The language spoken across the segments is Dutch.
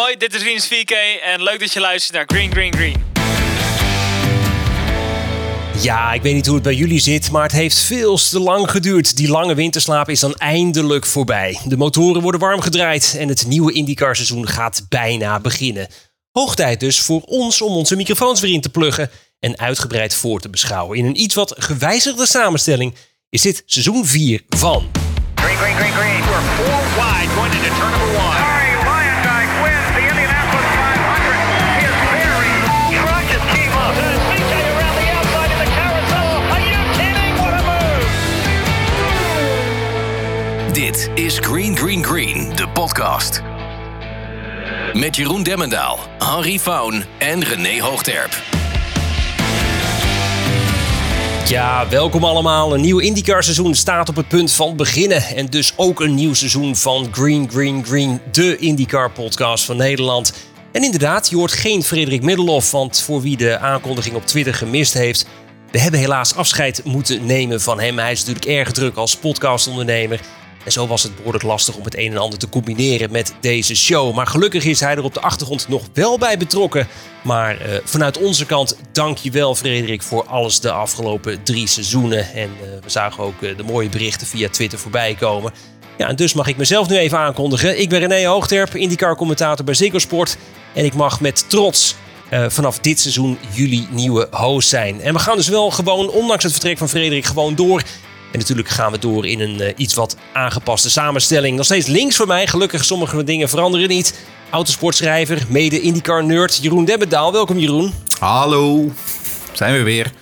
Hoi, dit is Rinus 4K en leuk dat je luistert naar Green Green Green. Ja, ik weet niet hoe het bij jullie zit, maar het heeft veel te lang geduurd. Die lange winterslaap is dan eindelijk voorbij. De motoren worden warm gedraaid en het nieuwe IndyCar seizoen gaat bijna beginnen. Hoog tijd dus voor ons om onze microfoons weer in te pluggen en uitgebreid voor te beschouwen. In een iets wat gewijzigde samenstelling is dit seizoen 4 van... Green, green, green, green. We're four wide going into turn number one. Dit is Green Green Green, de podcast. Met Jeroen Demmendaal, Henry Faun en René Hoogterp. Ja, welkom allemaal. Een nieuw IndyCar seizoen staat op het punt van beginnen. En dus ook een nieuw seizoen van Green Green Green, de IndyCar podcast van Nederland. En inderdaad, je hoort geen Frederik Middelhoff, want voor wie de aankondiging op Twitter gemist heeft... We hebben helaas afscheid moeten nemen van hem. Hij is natuurlijk erg druk als podcastondernemer. En zo was het behoorlijk lastig om het een en ander te combineren met deze show. Maar gelukkig is hij er op de achtergrond nog wel bij betrokken. Maar eh, vanuit onze kant, dank je wel Frederik voor alles de afgelopen drie seizoenen. En eh, we zagen ook eh, de mooie berichten via Twitter voorbij komen. Ja, en dus mag ik mezelf nu even aankondigen. Ik ben René Hoogterp, IndyCar-commentator bij Ziggo Sport. En ik mag met trots vanaf dit seizoen jullie nieuwe host zijn. En we gaan dus wel gewoon, ondanks het vertrek van Frederik, gewoon door. En natuurlijk gaan we door in een eh, iets wat aangepaste samenstelling. Nog steeds links voor mij. Gelukkig sommige dingen veranderen niet. Autosportschrijver, mede IndyCar-nerd Jeroen Debbendaal. Welkom Jeroen. Hallo, zijn we weer.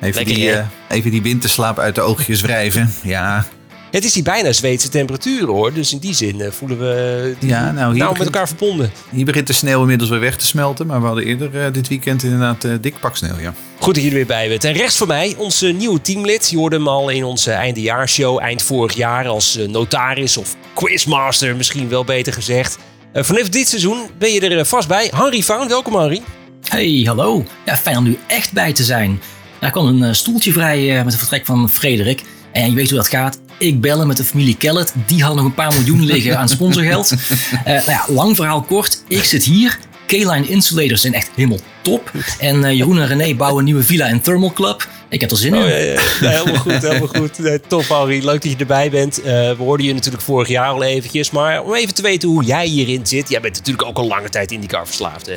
Even, Lekker, die, eh, even die winterslaap uit de oogjes wrijven. Ja, Het is hier bijna Zweedse temperaturen hoor. Dus in die zin eh, voelen we die Ja, nou, hier met begint- elkaar verbonden. hier begint de sneeuw inmiddels weer weg te smelten. Maar we hadden eerder eh, dit weekend inderdaad eh, dik pak sneeuw, ja. Goed dat je er weer bij bent. En rechts voor mij onze nieuwe teamlid. Je hoorde hem al in onze eindejaarshow eind vorig jaar als eh, notaris of quizmaster misschien wel beter gezegd. Eh, vanaf dit seizoen ben je er eh, vast bij. Henry Faun, welkom Henry. Hey, hallo. Ja, fijn om nu echt bij te zijn. Er kwam een eh, stoeltje vrij eh, met het vertrek van Frederik. En je weet hoe dat gaat. Ik bellen met de familie Kellet. Die hadden nog een paar miljoen liggen aan sponsorgeld. Eh nou ja, lang verhaal kort. Ik zit hier. K-Line Insulators zijn echt helemaal top. En eh, Jeroen en René bouwen een nieuwe villa en thermal club. Ik heb er zin in. Oh, ja, ja. Nee, helemaal goed, helemaal goed. Nee, top Henry, leuk dat je erbij bent. Eh, we hoorden je natuurlijk vorig jaar al eventjes. Maar om even te weten hoe jij hierin zit. Jij bent natuurlijk ook al lange tijd IndyCar verslaafd hè?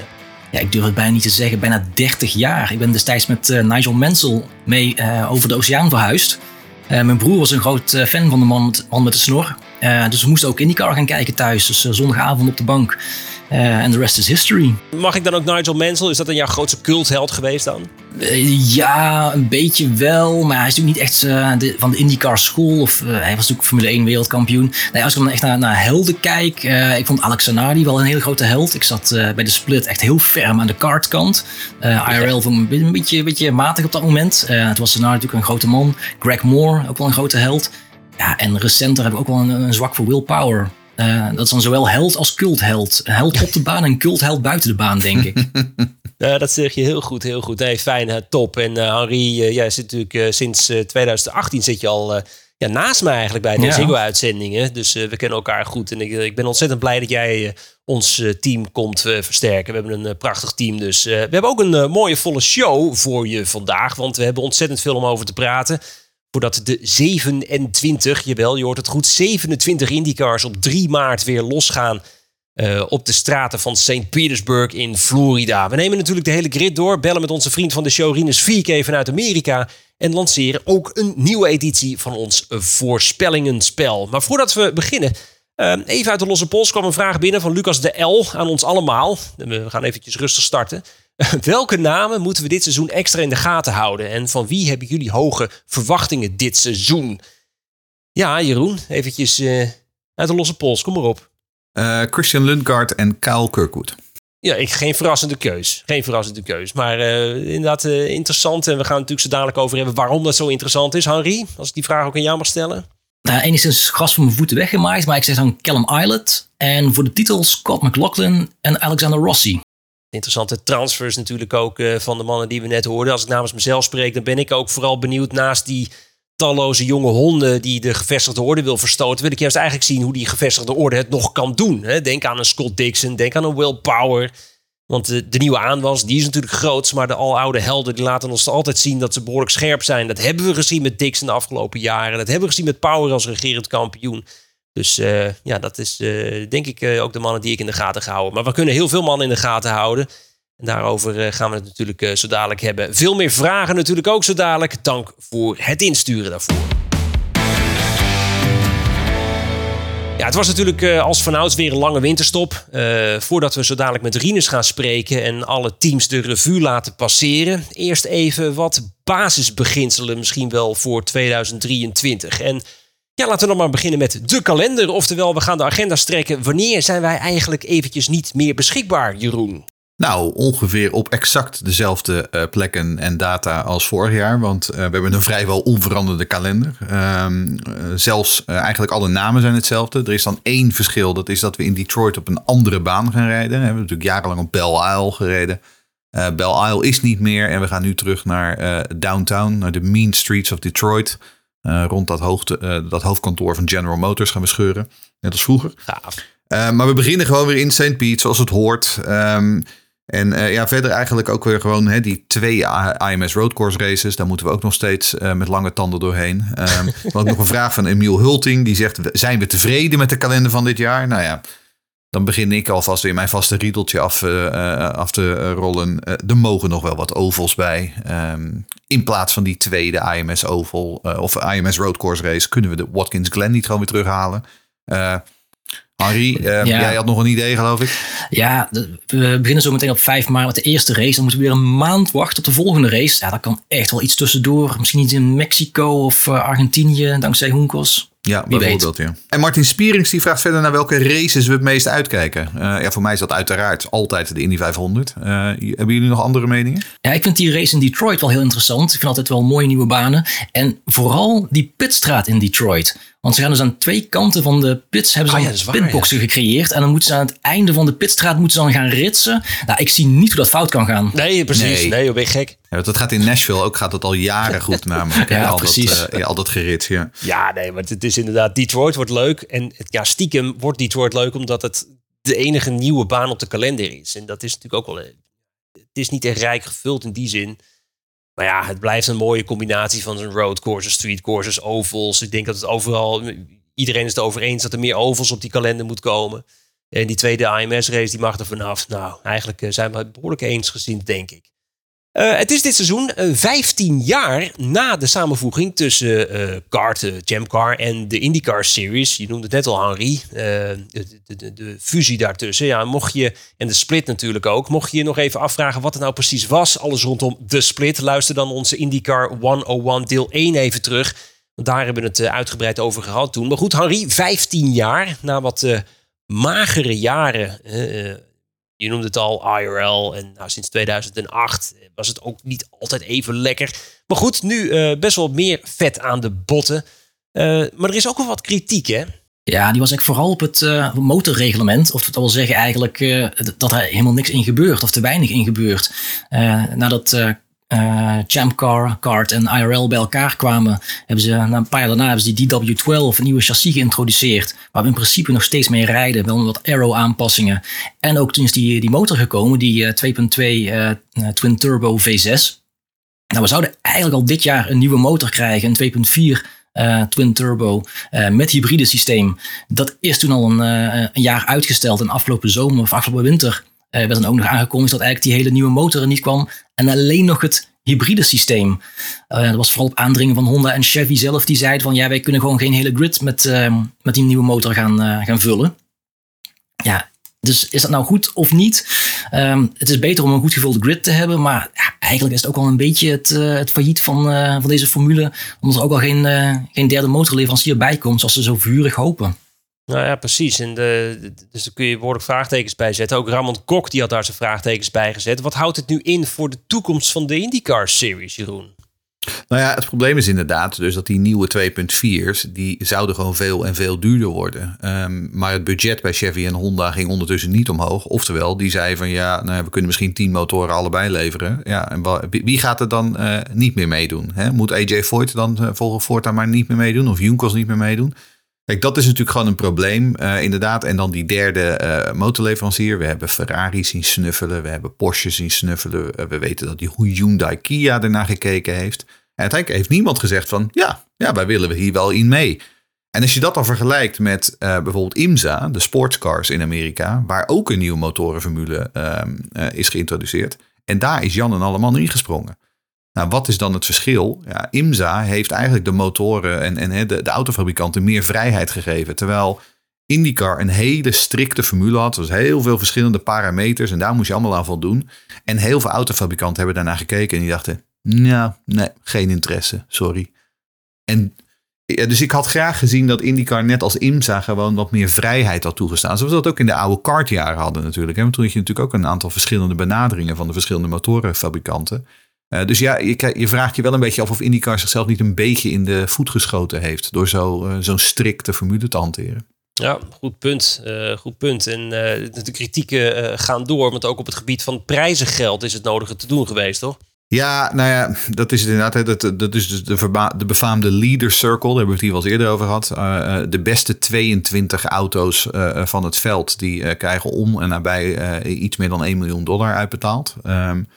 Ja, ik durf het bijna niet te zeggen, bijna 30 jaar. Ik ben destijds met Nigel Mansell mee over de oceaan verhuisd. Eh, mijn broer was een groot eh, fan van de man met, de snor. Eh, dus we moesten ook IndyCar gaan kijken thuis. Dus zondagavond op de bank. Eh, En de rest is history. Mag ik dan ook Nigel Mansell? Is dat dan jouw grootste cultheld geweest dan? Eh, ja, een beetje wel. Maar hij is natuurlijk niet echt eh, de- van de IndyCar school. Of, eh, hij was natuurlijk Formule 1 wereldkampioen. Nee, als ik dan echt naar, naar helden kijk. eh, ik vond Alex Zanardi wel een hele grote held. Ik zat eh, bij de split echt heel ferm aan de kartkant. Eh IRL vond ik een beetje- een beetje, een matig op dat moment. Eh het was Zanardi natuurlijk een grote man. Greg Moore, ook wel een grote held. Ja, en recenter heb ik ook wel een, een zwak voor willpower. Eh, dat is dan zowel held als cultheld. Held op de baan en cultheld buiten de baan, denk ik. Ja, dat zeg je heel goed, heel goed. Nee, fijn, eh, top. En eh Henri, jij zit natuurlijk sinds eh, 2018 zit je al ja, naast mij eigenlijk bij de Ja. Ziggo-uitzendingen. Dus we kennen elkaar goed. En ik, ik ben ontzettend blij dat jij ons team komt versterken. We hebben een prachtig team. Dus we hebben ook een mooie volle show voor je vandaag. Want we hebben ontzettend veel om over te praten. Voordat de 27, jawel, je hoort het goed, 27 IndyCars op 3 maart weer losgaan eh, op de straten van St. Petersburg in Florida. We nemen natuurlijk de hele grid door, bellen met onze vriend van de show Rinus 4K vanuit Amerika en lanceren ook een nieuwe editie van ons voorspellingenspel. Maar voordat we beginnen, eh, even uit de losse pols kwam een vraag binnen van Lucas de L aan ons allemaal. We gaan eventjes rustig starten. Welke namen moeten we dit seizoen extra in de gaten houden? En van wie hebben jullie hoge verwachtingen dit seizoen? Ja, Jeroen, eventjes eh, uit de losse pols, kom maar op. Eh, Christian Lundgaard en Kyle Kirkwood. Ja, ik, geen verrassende keus. Geen verrassende keus. Maar eh, inderdaad eh, interessant. En we gaan het natuurlijk zo dadelijk over hebben waarom dat zo interessant is. Henri, als ik die vraag ook aan jou mag stellen. Nou, enigszins gras van mijn voeten weggemaaid, maar ik zeg dan Callum Islet. En voor de titel Scott McLaughlin en Alexander Rossi. Interessante transfers natuurlijk ook eh, van de mannen die we net hoorden. Als ik namens mezelf spreek, dan ben ik ook vooral benieuwd naast die talloze jonge honden die de gevestigde orde wil verstoten, wil ik juist eigenlijk zien hoe die gevestigde orde het nog kan doen. Hè? Denk aan een Scott Dixon, denk aan een Will Power. Want de, nieuwe aanwas, die is natuurlijk groot, maar de aloude helden die laten ons altijd zien dat ze behoorlijk scherp zijn. Dat hebben we gezien met Dixon de afgelopen jaren. Dat hebben we gezien met Power als regerend kampioen. Dus eh, ja, dat is eh, denk ik eh, ook de mannen die ik in de gaten ga houden. Maar we kunnen heel veel mannen in de gaten houden. En daarover gaan we het natuurlijk zo dadelijk hebben. Veel meer vragen natuurlijk ook zo dadelijk. Dank voor het insturen daarvoor. Ja, het was natuurlijk als vanouds weer een lange winterstop. voordat we zo dadelijk met Rinus gaan spreken en alle teams de revue laten passeren. Eerst even wat basisbeginselen misschien wel voor 2023. En ja, laten we dan maar beginnen met de kalender. Oftewel, we gaan de agenda strekken. Wanneer zijn wij eigenlijk eventjes niet meer beschikbaar, Jeroen? Nou, ongeveer op exact dezelfde uh, plekken en data als vorig jaar. Want uh, we hebben een vrijwel onveranderde kalender. Um, uh, zelfs eigenlijk alle namen zijn hetzelfde. Er is dan één verschil. Dat is dat we in Detroit op een andere baan gaan rijden. We hebben natuurlijk jarenlang op Belle Isle gereden. Belle Isle is niet meer. En we gaan nu terug naar downtown, naar de mean streets of Detroit. Uh, rond dat, hoogte, uh, dat hoofdkantoor van General Motors gaan we scheuren. Net als vroeger. Gaaf. Uh, maar we beginnen gewoon weer in St. Pete, zoals het hoort. Um, en ja, verder eigenlijk ook weer gewoon hè, die twee IMS Roadcourse races. Daar moeten we ook nog steeds met lange tanden doorheen. Um, ook nog een vraag van Emiel Hulting. Die zegt, zijn we tevreden met de kalender van dit jaar? Nou ja, dan begin ik alvast weer mijn vaste riedeltje af, uh, af te rollen. Uh, er mogen nog wel wat ovals bij. Um, in plaats van die tweede IMS Oval of IMS Road Course race kunnen we de Watkins Glen niet gewoon weer terughalen. Harry, ja. jij had nog een idee geloof ik? Ja, we beginnen zo meteen op 5 maart met de eerste race. Dan moeten we weer een maand wachten op de volgende race. Ja, dat kan echt wel iets tussendoor. Misschien iets in Mexico of Argentinië, dankzij Hoenkos. Ja, bijvoorbeeld. Ja. En Martin Spierings die vraagt verder naar welke races we het meest uitkijken. Uh, ja, voor mij is dat uiteraard altijd de Indy 500. Uh, hebben jullie nog andere meningen? Ja, ik vind die race in Detroit wel heel interessant. Ik vind altijd wel mooie nieuwe banen. En vooral die pitstraat in Detroit. Want ze gaan dus aan twee kanten van de pits hebben ze ah, ja, pitboxen ja. gecreëerd. En dan moeten ze aan het einde van de pitstraat moeten ze dan gaan ritsen. Nou, ik zie niet hoe dat fout kan gaan. Nee, precies. Nee, nee je bent gek. Ja, dat gaat in Nashville ook gaat dat al jaren goed namelijk. ja, al precies. Dat, uh, al dat gerit, ja. Ja, nee, maar het is inderdaad... Detroit wordt leuk. En ja, stiekem wordt Detroit leuk omdat het de enige nieuwe baan op de kalender is. En dat is natuurlijk ook wel... Het is niet echt rijk gevuld in die zin. Maar ja, het blijft een mooie combinatie van zo'n road courses, street courses, ovals. Ik denk dat het overal... Iedereen is het over eens dat er meer ovals op die kalender moet komen. En die tweede AMS-race, die mag er vanaf. Nou, eigenlijk zijn we het behoorlijk eens gezien, denk ik. Uh, het is dit seizoen uh, 15 jaar na de samenvoeging tussen uh, Kart, Jamcar en de IndyCar Series. Je noemde het net al, Henry. De, de, de, de, fusie daartussen. Ja, mocht je, en de split natuurlijk ook. Mocht je je nog even afvragen wat het nou precies was. Alles rondom de split. Luister dan onze IndyCar 101 deel 1 even terug. Daar hebben we het uitgebreid over gehad toen. Maar goed, Henry, 15 jaar na wat magere jaren je noemde het al, IRL. En nou, sinds 2008 was het ook niet altijd even lekker. Maar goed, nu uh, best wel meer vet aan de botten. Uh, maar er is ook wel wat kritiek, hè? Ja, die was eigenlijk vooral op het uh, motorreglement. Of dat wil zeggen eigenlijk dat er helemaal niks in gebeurt. Of te weinig in gebeurt. nadat uh, Champ Car, Kart en IRL bij elkaar kwamen, hebben ze een paar jaar daarna hebben ze die DW12, een nieuwe chassis geïntroduceerd, waar we in principe nog steeds mee rijden, wel met wat aero aanpassingen. En ook toen is die, die motor gekomen, die uh, 2.2 uh, Twin Turbo V6. Nou, we zouden eigenlijk al dit jaar een nieuwe motor krijgen, een 2.4 uh, Twin Turbo met hybride systeem. Dat is toen al een, een jaar uitgesteld en afgelopen zomer of afgelopen winter uh, werd dan ook nog aangekondigd dat eigenlijk die hele nieuwe motor er niet kwam. En alleen nog het hybride systeem. Uh, dat was vooral op aandringen van Honda en Chevy zelf. Die zeiden van ja, wij kunnen gewoon geen hele grid met, uh, met die nieuwe motor gaan, uh, gaan vullen. Ja, dus is dat nou goed of niet? Um, het is beter om een goed gevulde grid te hebben. Maar ja, eigenlijk is het ook al een beetje het, het failliet van, van deze formule. Omdat er ook al geen, geen derde motorleverancier bij komt. Zoals ze zo vurig hopen. Nou ja, precies. En de, dus daar kun je behoorlijk vraagtekens bij zetten. Ook Ramon Kok die had daar zijn vraagtekens bij gezet. Wat houdt het nu in voor de toekomst van de IndyCar Series, Jeroen? Nou ja, het probleem is inderdaad dus dat die nieuwe 2.4's, die zouden gewoon veel en veel duurder worden. Ehm, maar het budget bij Chevy en Honda ging ondertussen niet omhoog. Oftewel, die zei van ja, nou, we kunnen misschien 10 motoren allebei leveren. Ja, en wie gaat er dan eh, niet meer meedoen? Hè? Moet AJ Foyt dan uh, volgens voortaan maar niet meer meedoen? Of Junkos niet meer meedoen? Kijk, dat is natuurlijk gewoon een probleem, uh, inderdaad. En dan die derde uh, motorleverancier. We hebben Ferrari zien snuffelen. We hebben Porsche zien snuffelen. Uh, we weten dat die Hyundai Kia ernaar gekeken heeft. En uiteindelijk heeft niemand gezegd van... ja, ja wij willen hier wel in mee. En als je dat dan vergelijkt met bijvoorbeeld IMSA, de sportscars in Amerika... waar ook een nieuwe motorenformule uh, is geïntroduceerd. En daar is Jan en allemaal ingesprongen. Nou, wat is dan het verschil? Ja, IMSA heeft eigenlijk de motoren en, en de, de autofabrikanten meer vrijheid gegeven. Terwijl IndyCar een hele strikte formule had. Er was heel veel verschillende parameters en daar moest je allemaal aan voldoen. En heel veel autofabrikanten hebben daarnaar gekeken en die dachten... Nou, nee, geen interesse, sorry. En dus ik had graag gezien dat IndyCar net als IMSA gewoon wat meer vrijheid had toegestaan. Zoals we dat ook in de oude kartjaren hadden natuurlijk. Want toen had je natuurlijk ook een aantal verschillende benaderingen van de verschillende motorenfabrikanten. Uh, dus ja, je, je, vraagt je wel een beetje af of IndyCar zichzelf niet een beetje in de voet geschoten heeft. Door zo, uh, zo'n strikte formule te hanteren. Ja, goed punt. Uh, goed punt. En de kritieken gaan door. Want ook op het gebied van prijzengeld is het nodige te doen geweest, toch? Ja, nou ja, dat is het inderdaad. Dat, dat is dus de, de befaamde Leader Circle. Daar hebben we het hier wel eens eerder over gehad. Uh, de beste 22 auto's uh, van het veld. Die uh, krijgen om en nabij iets meer dan 1 miljoen dollar uitbetaald. Um,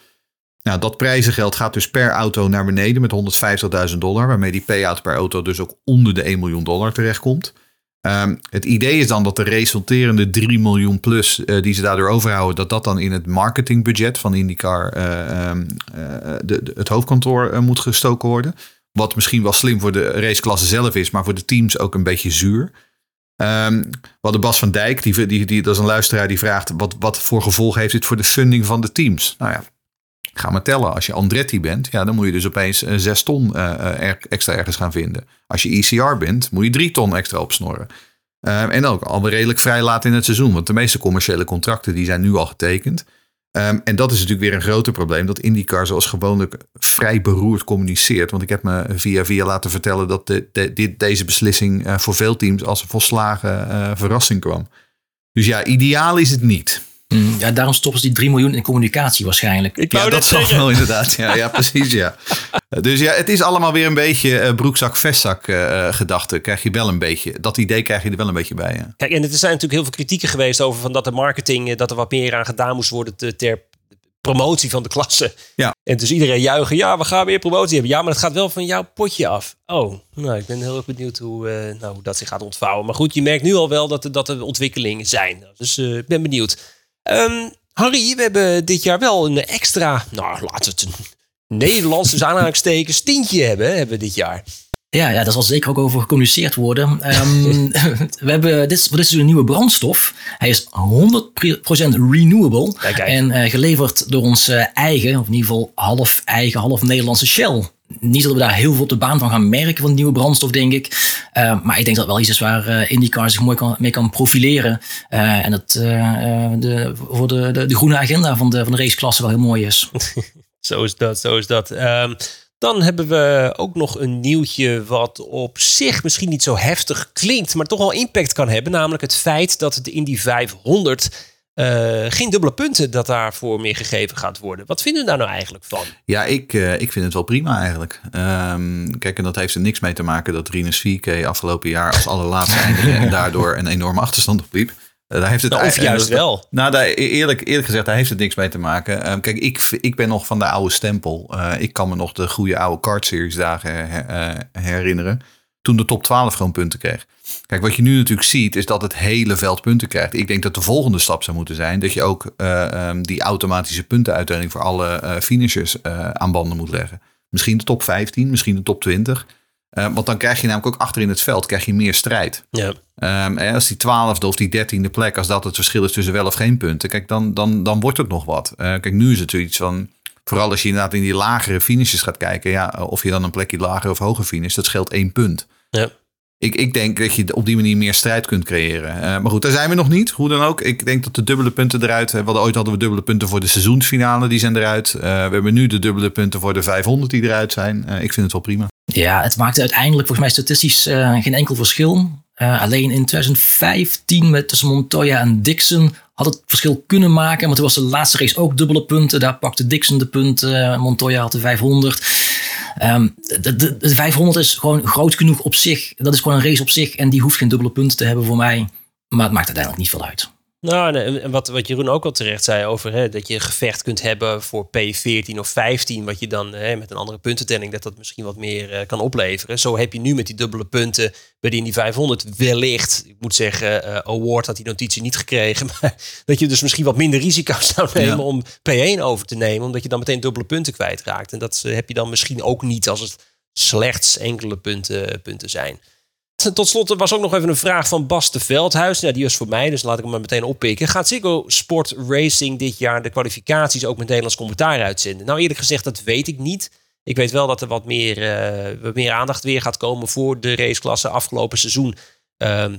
nou, dat prijzengeld gaat dus per auto naar beneden met 150.000 dollar. Waarmee die payout per auto dus ook onder de 1 miljoen dollar terechtkomt. Um, het idee is dan dat de resulterende 3 miljoen plus uh, die ze daardoor overhouden, dat dat dan in het marketingbudget van IndyCar uh, um, uh, de, de, het hoofdkantoor moet gestoken worden. Wat misschien wel slim voor de raceklasse zelf is, maar voor de teams ook een beetje zuur. Um, we hadden Bas van Dijk, die, die, die, dat is een luisteraar die vraagt wat, wat voor gevolg heeft dit voor de funding van de teams. Nou ja, Ga maar tellen. Als je Andretti bent, ja, dan moet je dus opeens uh, 6 ton uh, er, extra ergens gaan vinden. Als je ECR bent, moet je 3 ton extra opsnorren. Uh, en ook al redelijk vrij laat in het seizoen. Want de meeste commerciële contracten die zijn nu al getekend. Um, en dat is natuurlijk weer een groter probleem. Dat IndyCar zoals gewoonlijk vrij beroerd communiceert. Want ik heb me via via laten vertellen dat de, dit, deze beslissing voor veel teams als een volslagen verrassing kwam. Dus ja, ideaal is het niet. Mm, ja, daarom stoppen ze die 3 miljoen in communicatie waarschijnlijk. Ik ja, dat zal wel inderdaad. Ja, ja, precies. Ja. Dus ja, het is allemaal weer een beetje uh, broekzak-vestzak uh, gedachte. Krijg je wel een beetje. Dat idee krijg je er wel een beetje bij. Ja. Kijk, en er zijn natuurlijk heel veel kritieken geweest over van dat de marketing, dat er wat meer aan gedaan moest worden te, ter promotie van de klasse. Ja. En dus iedereen juichen, ja, we gaan weer promotie hebben. Ja, maar het gaat wel van jouw potje af. Oh, nou, ik ben heel erg benieuwd hoe, uh, nou, hoe dat zich gaat ontvouwen. Maar goed, je merkt nu al wel dat er, dat er ontwikkelingen zijn. Dus ik uh, ben benieuwd. Um, Harry, we hebben dit jaar wel een extra, nou, laten we het een Nederlands, dus aanhalingstekens, tientje hebben, hebben we dit jaar. Ja, ja, daar zal zeker ook over gecommuniceerd worden. Um, we hebben dit, dit is een nieuwe brandstof. Hij is 100% renewable. Kijk, kijk. En uh, geleverd door ons uh, eigen, of in ieder geval half eigen, half Nederlandse Shell. Niet dat we daar heel veel op de baan van gaan merken van de nieuwe brandstof, denk ik. Uh, maar ik denk dat wel iets is waar uh, IndyCar zich mooi kan, mee kan profileren. Uh, en dat de, voor de, de, de, groene agenda van de, van de raceklasse wel heel mooi is. zo is dat, zo is dat. Um, dan hebben we ook nog een nieuwtje wat op zich misschien niet zo heftig klinkt, maar toch wel impact kan hebben. Namelijk het feit dat de Indy 500 uh, geen dubbele punten dat daarvoor meer gegeven gaat worden. Wat vinden we daar nou eigenlijk van? Ja, ik, uh, ik vind het wel prima eigenlijk. Um, kijk, en dat heeft er niks mee te maken dat Rinus VK afgelopen jaar als allerlaatste eindigde en daardoor een enorme achterstand opliep. Uh, daar heeft het nou, of juist dat, wel. Nou, daar, eerlijk, eerlijk gezegd, daar heeft het niks mee te maken. Um, kijk, ik, ik ben nog van de oude stempel. ik kan me nog de goede oude kart series dagen her, herinneren. Toen de top 12 gewoon punten kreeg. Kijk, wat je nu natuurlijk ziet, is dat het hele veld punten krijgt. Ik denk dat de volgende stap zou moeten zijn dat je ook uh, um, die automatische puntenuitdeling voor alle uh, finishers uh, aan banden moet leggen. Misschien de top 15, misschien de top 20. want dan krijg je namelijk ook achter in het veld krijg je meer strijd. Ja. Um, als die twaalfde of die dertiende plek, als dat het verschil is tussen wel of geen punten, kijk, dan, dan, dan wordt het nog wat. kijk, nu is het zoiets van, vooral als je inderdaad in die lagere finishes gaat kijken, ja, of je dan een plekje lager of hoger finish, dat scheelt één punt. Ja. ik, ik denk dat je op die manier meer strijd kunt creëren. Eh, maar goed, daar zijn we nog niet. Hoe dan ook. Ik denk dat de dubbele punten eruit. We hadden, ooit hadden we dubbele punten voor de seizoensfinale. Die zijn eruit. Uh, we hebben nu de dubbele punten voor de 500 die eruit zijn. Uh, ik vind het wel prima. Ja, het maakte uiteindelijk volgens mij statistisch geen enkel verschil. alleen in 2015 met tussen Montoya en Dixon had het verschil kunnen maken. Maar toen was de laatste race ook dubbele punten. Daar pakte Dixon de punten. Montoya had de 500. De, de, de, 500 is gewoon groot genoeg op zich. Dat is gewoon een race op zich. En die hoeft geen dubbele punten te hebben voor mij. Maar het maakt uiteindelijk niet veel uit. Nou, en wat, wat Jeroen ook al terecht zei over hè, dat je gevecht kunt hebben voor P14 of 15, wat je dan hè, met een andere puntentelling, dat dat misschien wat meer uh, kan opleveren. Zo heb je nu met die dubbele punten bij die 500 wellicht, ik moet zeggen, uh, Award had die notitie niet gekregen, maar dat je dus misschien wat minder risico's zou nemen om P1 over te nemen, omdat je dan meteen dubbele punten kwijtraakt. En dat uh, heb je dan misschien ook niet als het slechts enkele punten, punten zijn. Tot slot was ook nog even een vraag van Bas de Veldhuis. Ja, die was voor mij, dus laat ik hem maar meteen oppikken. Gaat Ziggo Sport Racing dit jaar de kwalificaties ook met Nederlands commentaar uitzenden? Nou, eerlijk gezegd, dat weet ik niet. Ik weet wel dat er wat meer, uh, wat meer aandacht weer gaat komen voor de raceklasse afgelopen seizoen. Uh,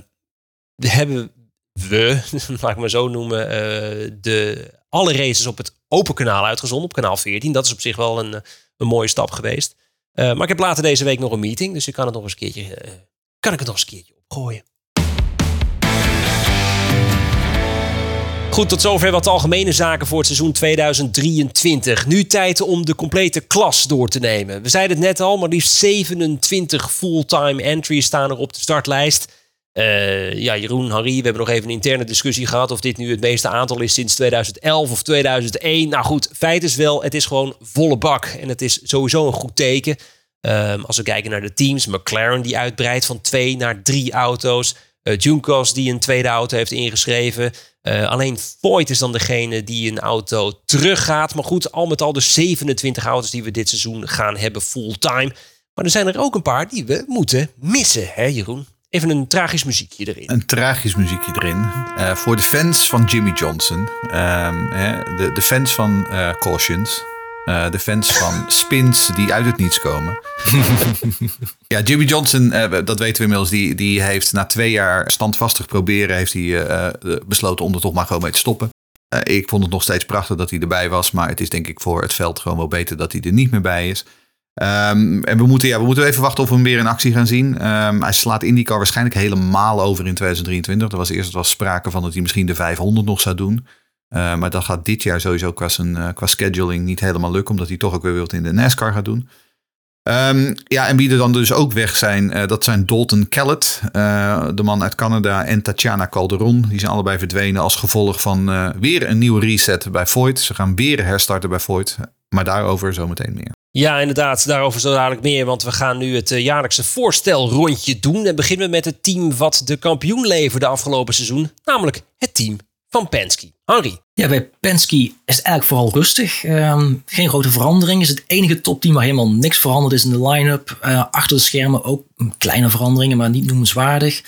hebben we, laat ik maar zo noemen, uh, de, alle races op het open kanaal uitgezonden, op kanaal 14. Dat is op zich wel een, een mooie stap geweest. Maar ik heb later deze week nog een meeting, dus ik kan het nog eens een keertje kan ik het nog eens een keertje opgooien. Goed, tot zover wat algemene zaken voor het seizoen 2023. Nu tijd om de complete klas door te nemen. We zeiden het net al, maar liefst 27 fulltime entries staan er op de startlijst. Uh, ja, Jeroen, Harry, we hebben nog even een interne discussie gehad of dit nu het meeste aantal is sinds 2011 of 2001. Nou goed, feit is wel, het is gewoon volle bak. En het is sowieso een goed teken. Um, als we kijken naar de teams, McLaren die uitbreidt van twee naar drie auto's. Uh, Junkos die een tweede auto heeft ingeschreven. Uh, alleen Voigt is dan degene die een auto teruggaat. Maar goed, al met al de 27 auto's die we dit seizoen gaan hebben fulltime. Maar er zijn er ook een paar die we moeten missen, hè Jeroen? Even een tragisch muziekje erin. Een tragisch muziekje erin. Uh, voor de fans van Jimmy Johnson. Um, de, de, fans van Cautions. Uh, de fans van spins die uit het niets komen. ja, Jimmy Johnson, uh, dat weten we inmiddels, die, die heeft na twee jaar standvastig proberen, heeft hij uh, besloten om er toch maar gewoon mee te stoppen. ik vond het nog steeds prachtig dat hij erbij was, maar het is denk ik voor het veld gewoon wel beter dat hij er niet meer bij is. Um, en we moeten, ja, we moeten even wachten of we hem weer in actie gaan zien. Um, hij slaat IndyCar waarschijnlijk helemaal over in 2023. Er was eerst was sprake van dat hij misschien de 500 nog zou doen. Uh, maar dat gaat dit jaar sowieso qua, uh, qua scheduling niet helemaal lukken, omdat hij toch ook weer wilt in de NASCAR gaat doen. Um, ja, en wie er dan dus ook weg zijn, uh, dat zijn Dalton Kellett, de man uit Canada, en Tatjana Calderon. Die zijn allebei verdwenen als gevolg van weer een nieuwe reset bij Voigt. Ze gaan weer herstarten bij Voigt, maar daarover zometeen meer. Ja, inderdaad, daarover zo dadelijk meer, want we gaan nu het jaarlijkse voorstelrondje doen. En beginnen we met het team wat de kampioen leverde afgelopen seizoen, namelijk het team van Penske. Ja, bij Penske is het eigenlijk vooral rustig. Um, geen grote verandering. is het enige topteam waar helemaal niks veranderd is in de line-up. Uh, achter de schermen ook kleine veranderingen, maar niet noemenswaardig.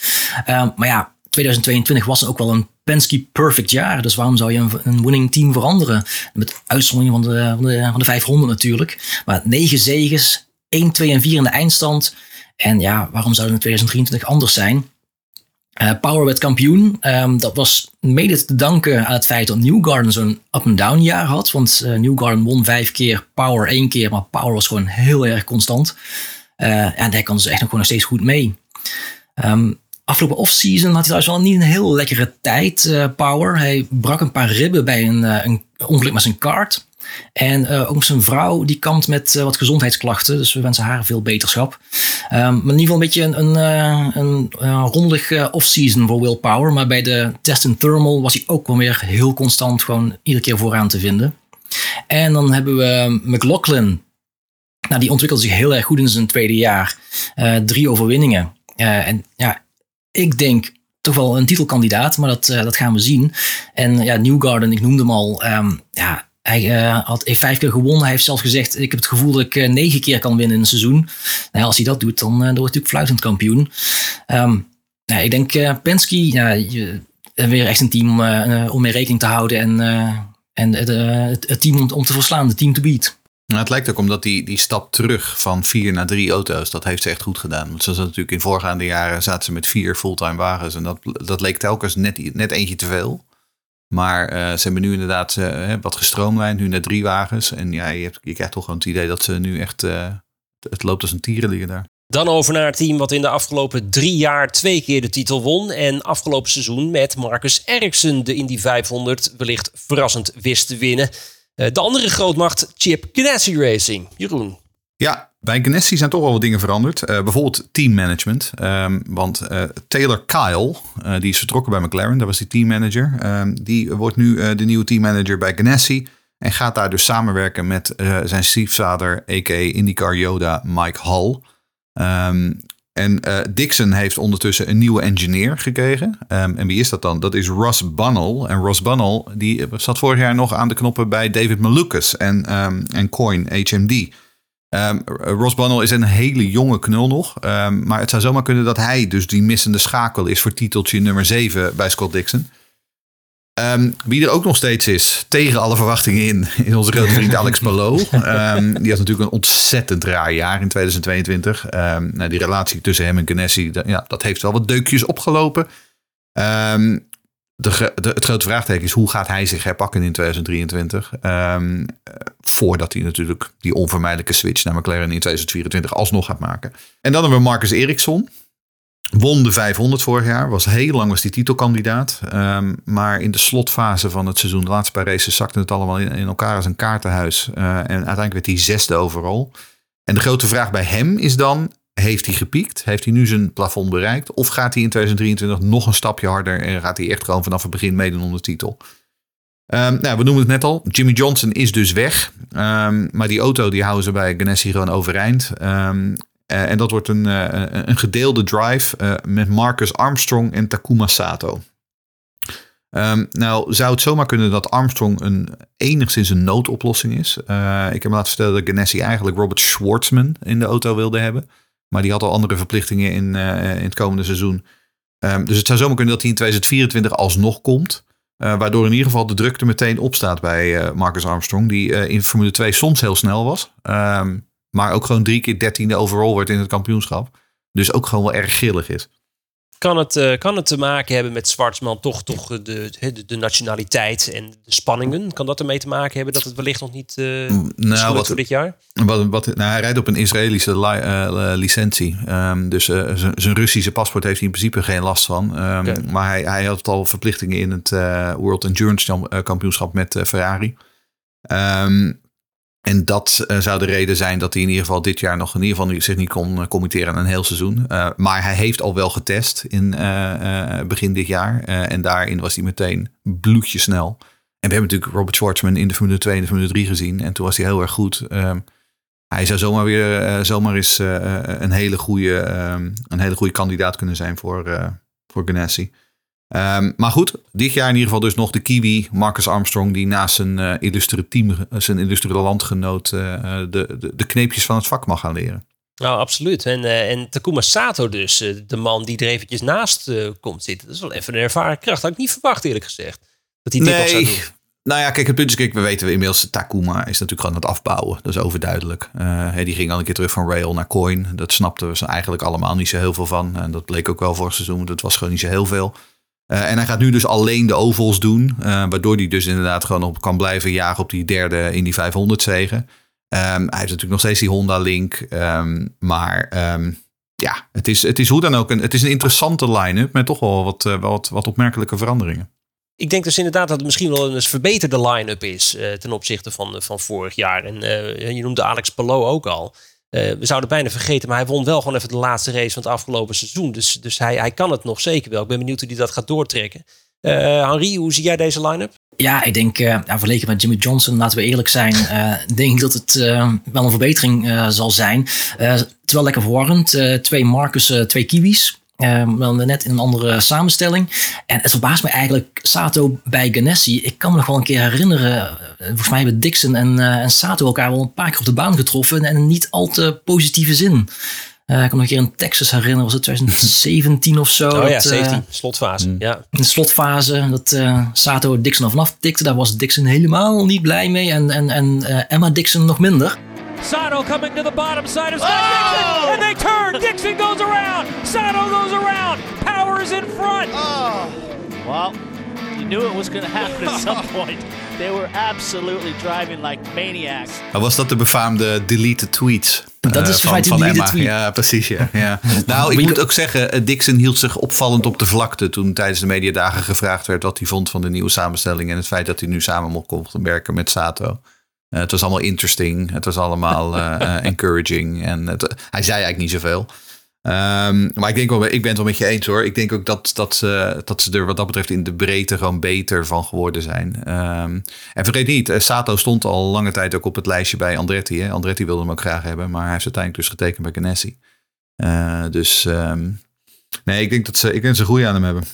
Uh, maar ja, 2022 was ook wel een Penske perfect jaar. Dus waarom zou je een, een winning team veranderen? Met uitzondering van de, van, de, van de 500 natuurlijk. Maar negen zegens, 1, 2 en 4 in de eindstand. En ja, waarom zou het in 2023 anders zijn? Uh, Power werd kampioen. Um, dat was mede te danken aan het feit dat Newgarden zo'n up-and-down jaar had. Want uh, Newgarden won vijf keer, Power één keer. Maar Power was gewoon heel erg constant. Uh, en daar kan ze echt nog gewoon nog steeds goed mee. Um, afgelopen off-season had hij trouwens wel niet een heel lekkere tijd, Power. Hij brak een paar ribben bij een, een ongeluk met zijn kart. En uh, ook zijn vrouw, die kampt met uh, wat gezondheidsklachten. Dus we wensen haar veel beterschap. Um, maar in ieder geval een beetje een, een, uh, een rondig off-season voor Will Power. Maar bij de test in thermal was hij ook wel weer heel constant gewoon iedere keer vooraan te vinden. En dan hebben we McLaughlin. Nou, die ontwikkelde zich heel erg goed in zijn tweede jaar. drie overwinningen. en ja, ik denk toch wel een titelkandidaat, maar dat, dat gaan we zien. En ja, Newgarden, ik noemde hem al. Um, ja, hij uh, had, vijf keer gewonnen. Hij heeft zelfs gezegd: Ik heb het gevoel dat ik uh, negen keer kan winnen in een seizoen. Nou, als hij dat doet, dan, uh, wordt hij natuurlijk fluitend kampioen. Um, nou, ik denk Penske, ja, weer echt een team om mee rekening te houden. En, en het, team om, te verslaan, het team to beat. Nou, het lijkt ook omdat die, die stap terug van vier naar drie auto's, dat heeft ze echt goed gedaan. Want ze zaten natuurlijk in voorgaande jaren zaten ze met vier fulltime wagens. En dat, dat leek telkens net, net eentje te veel. Maar uh, ze hebben nu inderdaad uh, wat gestroomlijnd, nu naar drie wagens. En ja, je, hebt, je krijgt toch gewoon het idee dat ze nu echt, uh, het loopt als een tierenlier daar. Dan over naar het team wat in de afgelopen drie jaar twee keer de titel won. En afgelopen seizoen met Marcus Ericsson de Indy 500 wellicht verrassend wist te winnen. De andere grootmacht, Chip Ganassi Racing. Jeroen. Ja, bij Ganassi zijn toch wel wat dingen veranderd. Uh, bijvoorbeeld teammanagement. Um, want uh, Taylor Kyle, uh, die is vertrokken bij McLaren, dat was die teammanager. Um, die wordt nu de nieuwe teammanager bij Ganassi. En gaat daar dus samenwerken met zijn stiefvader, a.k.a. IndyCar Yoda, Mike Hall. Um, en Dixon heeft ondertussen een nieuwe engineer gekregen. en wie is dat dan? Dat is Ross Bunnell. En Ross Bunnell die zat vorig jaar nog aan de knoppen bij David Malukas en, en Coin HMD. Um, Ross Bunnell is een hele jonge knul nog. Um, maar het zou zomaar kunnen dat hij dus die missende schakel is voor titeltje nummer 7 bij Scott Dixon. Um, wie er ook nog steeds is, tegen alle verwachtingen in, is onze grote vriend Alex Palou. die had natuurlijk een ontzettend raar jaar in 2022. nou, die relatie tussen hem en Ganassi, ja, dat heeft wel wat deukjes opgelopen. De, de, het grote vraagteken is hoe gaat hij zich herpakken in 2023? Um, voordat hij natuurlijk die onvermijdelijke switch naar McLaren in 2024 alsnog gaat maken. En dan hebben we Marcus Ericsson. Won de 500 vorig jaar. Was heel lang was die titelkandidaat. Um, maar in de slotfase van het seizoen, de laatste paar races, zakte het allemaal in, elkaar als een kaartenhuis. Uh, en uiteindelijk werd hij zesde overal. En de grote vraag bij hem is dan: heeft hij gepiekt? Heeft hij nu zijn plafond bereikt? Of gaat hij in 2023 nog een stapje harder en gaat hij echt gewoon vanaf het begin meedoen om de titel? Um, nou, we noemen het net al. Jimmy Johnson is dus weg. Um, maar die auto die houden ze bij Ganassi gewoon overeind. Um, uh, en dat wordt een, uh, een gedeelde drive uh, met Marcus Armstrong en Takuma Sato. nou, zou het zomaar kunnen dat Armstrong een enigszins een noodoplossing is. ik heb laten vertellen dat Ganassi eigenlijk Robert Schwartzman in de auto wilde hebben. Maar die had al andere verplichtingen in, uh, in het komende seizoen. Um, dus het zou zomaar kunnen dat hij in 2024 alsnog komt. Uh, waardoor in ieder geval de drukte meteen opstaat bij uh, Marcus Armstrong. Die in Formule 2 soms heel snel was. Um, maar ook gewoon drie keer dertiende overall wordt in het kampioenschap. Dus ook gewoon wel erg grillig is. Kan het, uh, kan het te maken hebben met Zwartsman toch, toch de, de, de, nationaliteit en de spanningen? Kan dat ermee te maken hebben dat het wellicht nog niet uh, nou, wat, voor dit jaar? Wat, wat, nou, hij rijdt op een Israëlische li uh, licentie. Um, dus zijn Russische paspoort heeft hij in principe geen last van. Um, okay. Maar hij, hij had al verplichtingen in het World Endurance kampioenschap met Ferrari. Um, en dat uh, zou de reden zijn dat hij in ieder geval dit jaar nog in ieder geval zich niet kon uh, committeren aan een heel seizoen. Uh, maar hij heeft al wel getest in begin dit jaar. en daarin was hij meteen bloedjesnel. En we hebben natuurlijk Robert Schwartzman in de Formule 2 en de Formule 3 gezien. En toen was hij heel erg goed. Ehm, hij zou zomaar weer zomaar eens een, hele goede, um, een hele goede kandidaat kunnen zijn voor, voor Ganassi. Um, maar goed, dit jaar in ieder geval dus nog de Kiwi, Marcus Armstrong, die naast zijn uh, illustre team, zijn illustre landgenoot, uh, de, de, de, kneepjes van het vak mag gaan leren. Nou, absoluut. En, uh, en Takuma Sato dus, de man die er eventjes naast komt zitten. Dat is wel even een ervaren kracht. Had ik niet verwacht eerlijk gezegd. Dat hij dit nee. zou doen. Nou ja, kijk, het punt is, kijk, we weten inmiddels, Takuma is natuurlijk gewoon aan het afbouwen. Dat is overduidelijk. Uh, die ging al een keer terug van Rail naar Coin. Dat snapten we eigenlijk allemaal niet zo heel veel van. En dat bleek ook wel vorig seizoen. Dat was gewoon niet zo heel veel. Uh, en hij gaat nu dus alleen de ovals doen. Uh, waardoor hij dus inderdaad gewoon op kan blijven jagen op die derde in die 500 zegen. Um, hij heeft natuurlijk nog steeds die Honda Link. Um, maar um, ja, het is, het is hoe dan ook een, het is een interessante line-up met toch wel wat, uh, wat, wat opmerkelijke veranderingen. Ik denk dus inderdaad dat het misschien wel een verbeterde line-up is ten opzichte van, van vorig jaar. En je noemde Alex Palou ook al. Uh, we zouden bijna vergeten, maar hij won wel gewoon even de laatste race van het afgelopen seizoen. Dus, dus hij, hij kan het nog zeker wel. Ik ben benieuwd hoe hij dat gaat doortrekken. Uh, Henri, hoe zie jij deze line-up? Ja, ik denk, uh, vergeleken met Jimmy Johnson, laten we eerlijk zijn, denk ik dat het wel een verbetering zal zijn. het is wel lekker verwarrend. twee Marcus, twee Kiwis. Um, wel net in een andere samenstelling. En het verbaast me eigenlijk, Sato bij Ganassi. Ik kan me nog wel een keer herinneren. Eh, volgens mij hebben Dixon en, uh, en Sato elkaar wel een paar keer op de baan getroffen. En in niet al te positieve zin. Eh, ik kan me een keer in Texas herinneren, was het 2017 of zo. Oh ja, dat, eh, 17. Slotfase. Ja. in de slotfase, dat eh, Sato Dixon er vanaf tikte. Daar was Dixon helemaal niet blij mee. En, en, en eh, Emma Dixon nog minder. Sato coming to the bottom side of Scott Dixon, and they turn. Dixon goes around. Sato goes around. Power is in front. Well, you knew it was going to happen at some point. They were absolutely driving like maniacs. Maar was dat de befaamde deleted tweets? Dat is feite een deleted tweet. Ja, precies. Ja, ja. nou, ik moet ook zeggen, eh, Dixon hield zich opvallend op de vlakte toen tijdens de mediadagen gevraagd werd wat hij vond van de nieuwe samenstelling en het feit dat hij nu samen mocht komen werken met Sato. Eh, het was allemaal interesting, het was allemaal eh, eh, encouraging en het, hij zei eigenlijk niet zoveel. Ehm, maar ik denk wel, ik ben het wel met je eens hoor. Ik denk ook dat, dat, ze, dat ze er wat dat betreft in de breedte gewoon beter van geworden zijn. Ehm, en vergeet niet, Sato stond al lange tijd ook op het lijstje bij Andretti. Hè? Andretti wilde hem ook graag hebben, maar hij heeft uiteindelijk dus getekend bij Ganassi. Dus ehm, nee, ik denk dat ze, ik denk dat ze groei aan hem hebben.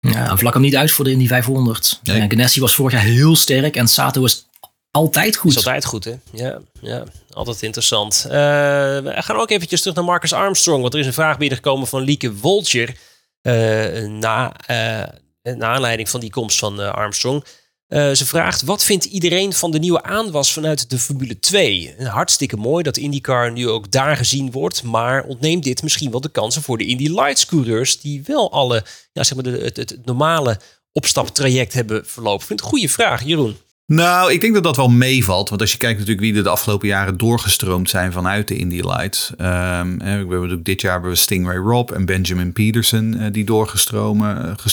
Ja, vlak hem niet uit voor de Indy 500. Nee. Ganassi was vorig jaar heel sterk en Sato is altijd goed. Is altijd goed, hè? Ja, ja altijd interessant. Eh, we gaan ook eventjes terug naar Marcus Armstrong. Want er is een vraag binnengekomen van Lieke Woltjer. eh, na, eh, naar aanleiding van die komst van Armstrong. Ze vraagt, wat vindt iedereen van de nieuwe aanwas vanuit de Formule 2? En Hartstikke mooi dat IndyCar nu ook daar gezien wordt. Maar ontneemt dit misschien wel de kansen voor de Indy Lights coureurs... die wel alle, ja, zeg maar het, het normale opstaptraject hebben verlopen? Ik goede vraag, Jeroen. Nou, ik denk dat dat wel meevalt. Want als je kijkt natuurlijk wie er de afgelopen jaren doorgestroomd zijn vanuit de Indy Lights. Hè, we hebben dit jaar hebben we Stingray Rob en Benjamin Peterson eh, die doorgestroomd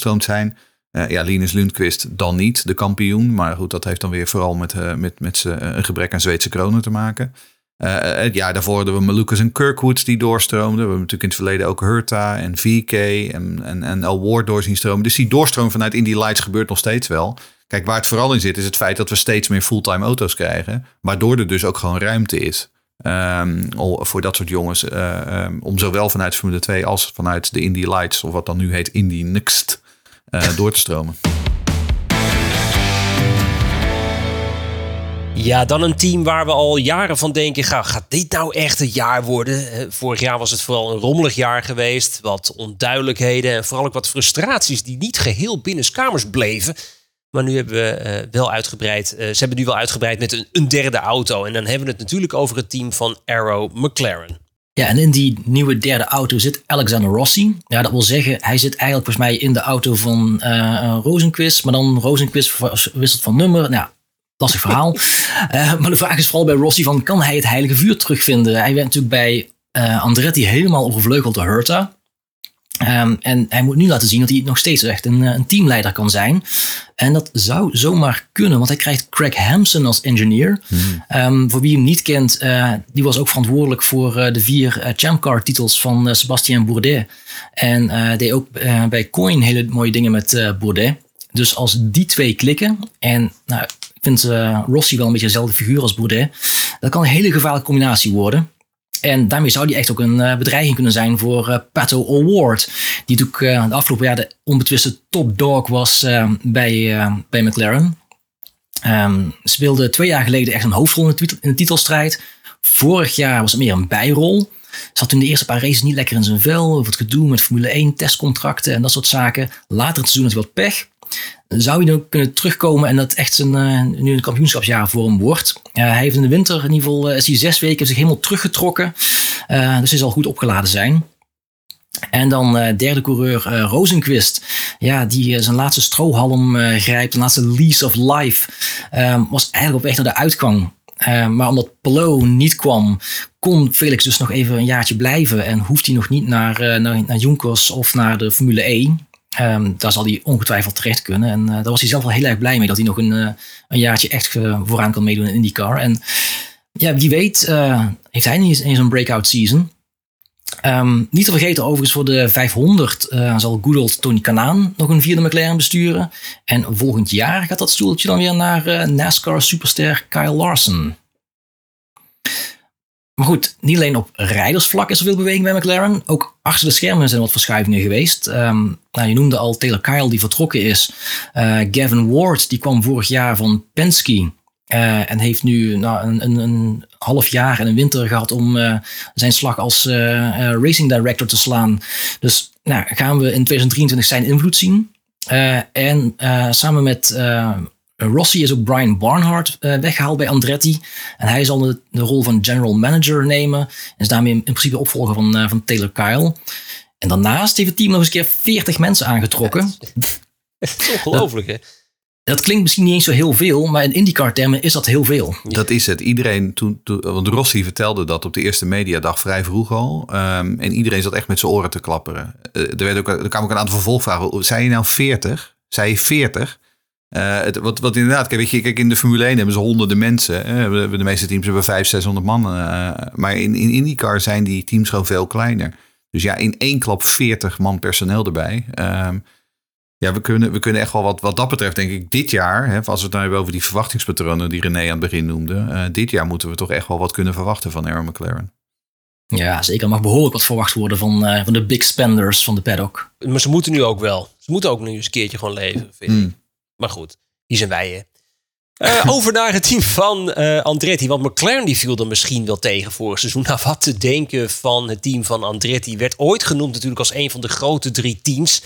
eh, zijn. Eh, ja, Linus Lundqvist dan niet, de kampioen. Maar goed, dat heeft dan weer vooral met, met, met z'n- een gebrek aan Zweedse kronen te maken. Eh, het jaar daarvoor hadden we Malukas en Kirkwood die doorstroomden. We hebben natuurlijk in het verleden ook Hurta en VK en, en, en Al Ward door zien stromen. Dus die doorstroom vanuit Indy Lights gebeurt nog steeds wel. Kijk, waar het vooral in zit is het feit dat we steeds meer fulltime auto's krijgen. Waardoor er dus ook gewoon ruimte is. ehm, voor dat soort jongens. eh, ehm, om zowel vanuit Formule 2 als vanuit de Indy Lights, of wat dan nu heet Indy Next, eh, door te stromen. Ja, dan een team waar we al jaren van denken: ga, gaat dit nou echt het jaar worden? Vorig jaar was het vooral een rommelig jaar geweest. Wat onduidelijkheden en vooral ook wat frustraties die niet geheel binnenskamers bleven. Maar nu hebben we eh, wel uitgebreid. eh, ze hebben nu wel uitgebreid met een, een derde auto. En dan hebben we het natuurlijk over het team van Arrow McLaren. Ja, en in die nieuwe derde auto zit Alexander Rossi. Ja, dat wil zeggen, hij zit eigenlijk volgens mij in de auto van eh Rosenquist. Maar dan Rosenquist wisselt van nummer. Nou, lastig verhaal. Eh, maar de vraag is vooral bij Rossi van, kan hij het heilige vuur terugvinden? Hij werd natuurlijk bij eh, Andretti helemaal overvleugeld door Hurta. Ehm, en hij moet nu laten zien dat hij nog steeds echt een, eh, een teamleider kan zijn. En dat zou zomaar kunnen, want hij krijgt Craig Hampson als engineer. Ehm, voor wie hem niet kent, eh, die was ook verantwoordelijk voor de vier eh, Champ Car titels van Sébastien Bourdet. En deed ook bij Coin hele mooie dingen met Bourdet. Dus als die twee klikken, en nou, ik vind eh, Rossi wel een beetje dezelfde figuur als Bourdet, dat kan een hele gevaarlijke combinatie worden. En daarmee zou die echt ook een eh, bedreiging kunnen zijn voor eh, Pato Award. Die natuurlijk eh, de afgelopen jaar de onbetwiste topdog was eh, bij, bij McLaren. Ehm, speelde twee jaar geleden echt een hoofdrol in de, in titelstrijd. Vorig jaar was het meer een bijrol. Zat toen de eerste paar races niet lekker in zijn vel. Over het gedoe met Formule 1, testcontracten en dat soort zaken. Later het seizoen had hij wat pech. Zou hij dan kunnen terugkomen en dat echt eh, nu een kampioenschapsjaar voor hem wordt. Hij heeft in de winter in ieder geval eh, is hij zes weken zich helemaal teruggetrokken. Eh, dus hij zal goed opgeladen zijn. En dan derde coureur Rosenquist. Ja, die zijn laatste strohalm grijpt. Een laatste lease of life. Ehm, was eigenlijk op weg naar de uitgang. Eh, maar omdat Pelot niet kwam, kon Felix dus nog even een jaartje blijven. En hoeft hij nog niet naar, naar, naar Junkers of naar de Formule 1. Ehm, daar zal hij ongetwijfeld terecht kunnen. En eh, daar was hij zelf wel heel erg blij mee dat hij nog een, eh, een jaartje echt eh, vooraan kan meedoen in IndyCar. En ja, wie weet heeft hij niet eens een breakout season. Ehm, niet te vergeten overigens voor de 500 eh, zal good old Tony Kanaan nog een vierde McLaren besturen. En volgend jaar gaat dat stoeltje dan weer naar NASCAR superster Kyle Larson. Maar goed, niet alleen op rijdersvlak is er veel beweging bij McLaren. Ook achter de schermen zijn wat verschuivingen geweest. Ehm, nou, je noemde al Taylor Kyle die vertrokken is. Eh, Gavin Ward die kwam vorig jaar van Penske. Eh, en heeft nu nou, een, een, een, half jaar en een winter gehad om uh, zijn slag als racing director te slaan. Dus nou, gaan we in 2023 zijn invloed zien. en samen met Rossi is ook Brian Barnhart weggehaald bij Andretti. En hij zal de, de, rol van general manager nemen. En is daarmee in, in principe opvolger van, van Taylor Kyle. En daarnaast heeft het team nog eens een keer 40 mensen aangetrokken. Het is ongelooflijk, hè? Dat klinkt misschien niet eens zo heel veel, maar in IndyCar-termen is dat heel veel. Dat is het. Iedereen, toen, toen, want Rossi vertelde dat op de eerste mediadag vrij vroeg al. Um, en iedereen zat echt met zijn oren te klapperen. Uh, er, werd ook, er kwamen ook een aantal vervolgvragen. Zei je nou 40? Zei je 40? Uh, het, wat, wat inderdaad, kijk, weet je, kijk, in de Formule 1 hebben ze honderden mensen. Hè? De meeste teams hebben 500, 600 man. Uh, maar in, in IndyCar zijn die teams gewoon veel kleiner. Dus ja, in één klap 40 man personeel erbij. Um, ja, we kunnen, we kunnen echt wel wat, wat dat betreft, denk ik, dit jaar, hè, als we het nou hebben over die verwachtingspatronen die René aan het begin noemde, uh, dit jaar moeten we toch echt wel wat kunnen verwachten van Aaron McLaren. Ja, zeker. Er mag behoorlijk wat verwacht worden van, uh, van de big spenders van de paddock. Maar ze moeten nu ook wel. Ze moeten ook nu eens een keertje gewoon leven, vind ik. Mm. Maar goed, die zijn wij. Uh, over naar het team van Andretti. Want McLaren die viel er misschien wel tegen vorig seizoen. Nou, wat te denken van het team van Andretti. Werd ooit genoemd natuurlijk als een van de grote drie teams.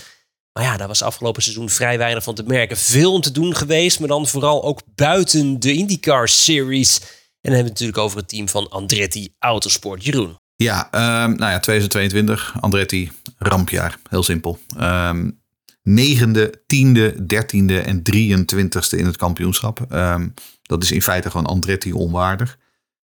Maar ja, daar was afgelopen seizoen vrij weinig van te merken. Veel om te doen geweest, maar dan vooral ook buiten de IndyCar Series. En dan hebben we het natuurlijk over het team van Andretti Autosport. Jeroen. Ja, um, nou ja, 2022, Andretti, rampjaar. Heel simpel. Um, negende, tiende, dertiende en 23ste in het kampioenschap. Um, dat is in feite gewoon Andretti onwaardig.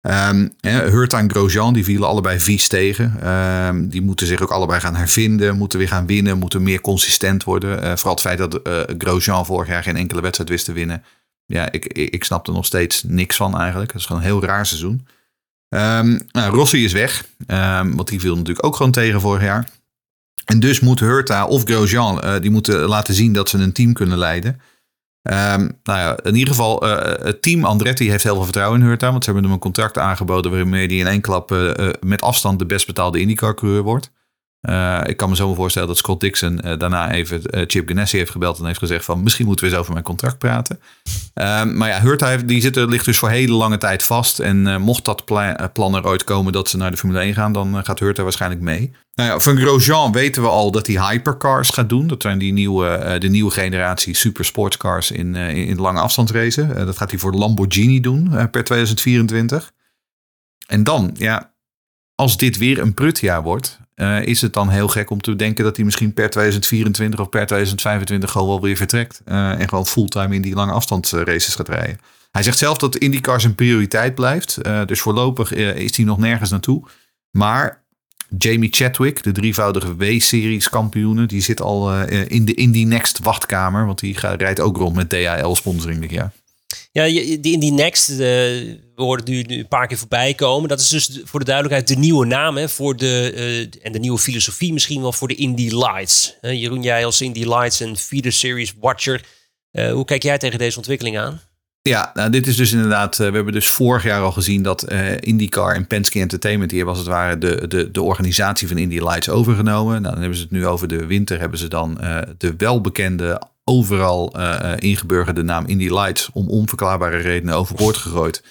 Um, Hurta en Grosjean, die vielen allebei vies tegen. Um, die moeten zich ook allebei gaan hervinden, moeten weer gaan winnen, moeten meer consistent worden. Uh, vooral het feit dat uh, Grosjean vorig jaar geen enkele wedstrijd wist te winnen. Ja, ik, ik, snap er nog steeds niks van eigenlijk. Het is gewoon een heel raar seizoen. Nou, Rossi is weg, want die viel natuurlijk ook gewoon tegen vorig jaar. En dus moet Hurta of Grosjean, uh, die moeten laten zien dat ze een team kunnen leiden. Um, nou ja, in ieder geval, uh, het team Andretti heeft heel veel vertrouwen in Hurta. Want ze hebben hem een contract aangeboden waarmee hij in één klap uh, met afstand de best betaalde IndyCar-coureur wordt. Uh, ik kan me zo voorstellen dat Scott Dixon daarna even Chip Ganassi heeft gebeld en heeft gezegd van misschien moeten we eens over mijn contract praten. Um, maar ja, heeft, die zit, ligt dus voor hele lange tijd vast. En mocht dat pla plan er ooit komen dat ze naar de Formule 1 gaan, dan gaat Hurta waarschijnlijk mee. Nou ja, van Grosjean weten we al dat hij hypercars gaat doen. Dat zijn die nieuwe, de nieuwe generatie super sportscars in, in, in lange afstandsracen. dat gaat hij voor Lamborghini doen per 2024. En dan, ja, als dit weer een prutjaar wordt, uh, is het dan heel gek om te denken dat hij misschien per 2024 of per 2025 gewoon wel weer vertrekt. Uh, en gewoon fulltime in die lange afstandsraces gaat rijden. Hij zegt zelf dat IndyCar zijn prioriteit blijft. Uh, dus voorlopig is hij nog nergens naartoe. Maar Jamie Chadwick, de drievoudige W-series kampioene, die zit al in de Indy Next wachtkamer. Want die rijdt ook rond met DHL sponsoring dit jaar. Ja, in die Next, uh, we hoorden nu, een paar keer voorbij komen. Dat is dus voor de duidelijkheid de nieuwe naam hè, voor de, uh, en de nieuwe filosofie misschien wel voor de Indy Lights. Jeroen, jij als Indy Lights en Feeder Series Watcher, hoe kijk jij tegen deze ontwikkeling aan? Ja, nou, dit is dus inderdaad. we hebben dus vorig jaar al gezien dat IndyCar en Penske Entertainment hier was het ware de, de, de organisatie van Indy Lights overgenomen. Nou, dan hebben ze het nu over de winter. Hebben ze dan de welbekende overal uh, ingeburgerde naam Indy Lights om onverklaarbare redenen overboord gegooid.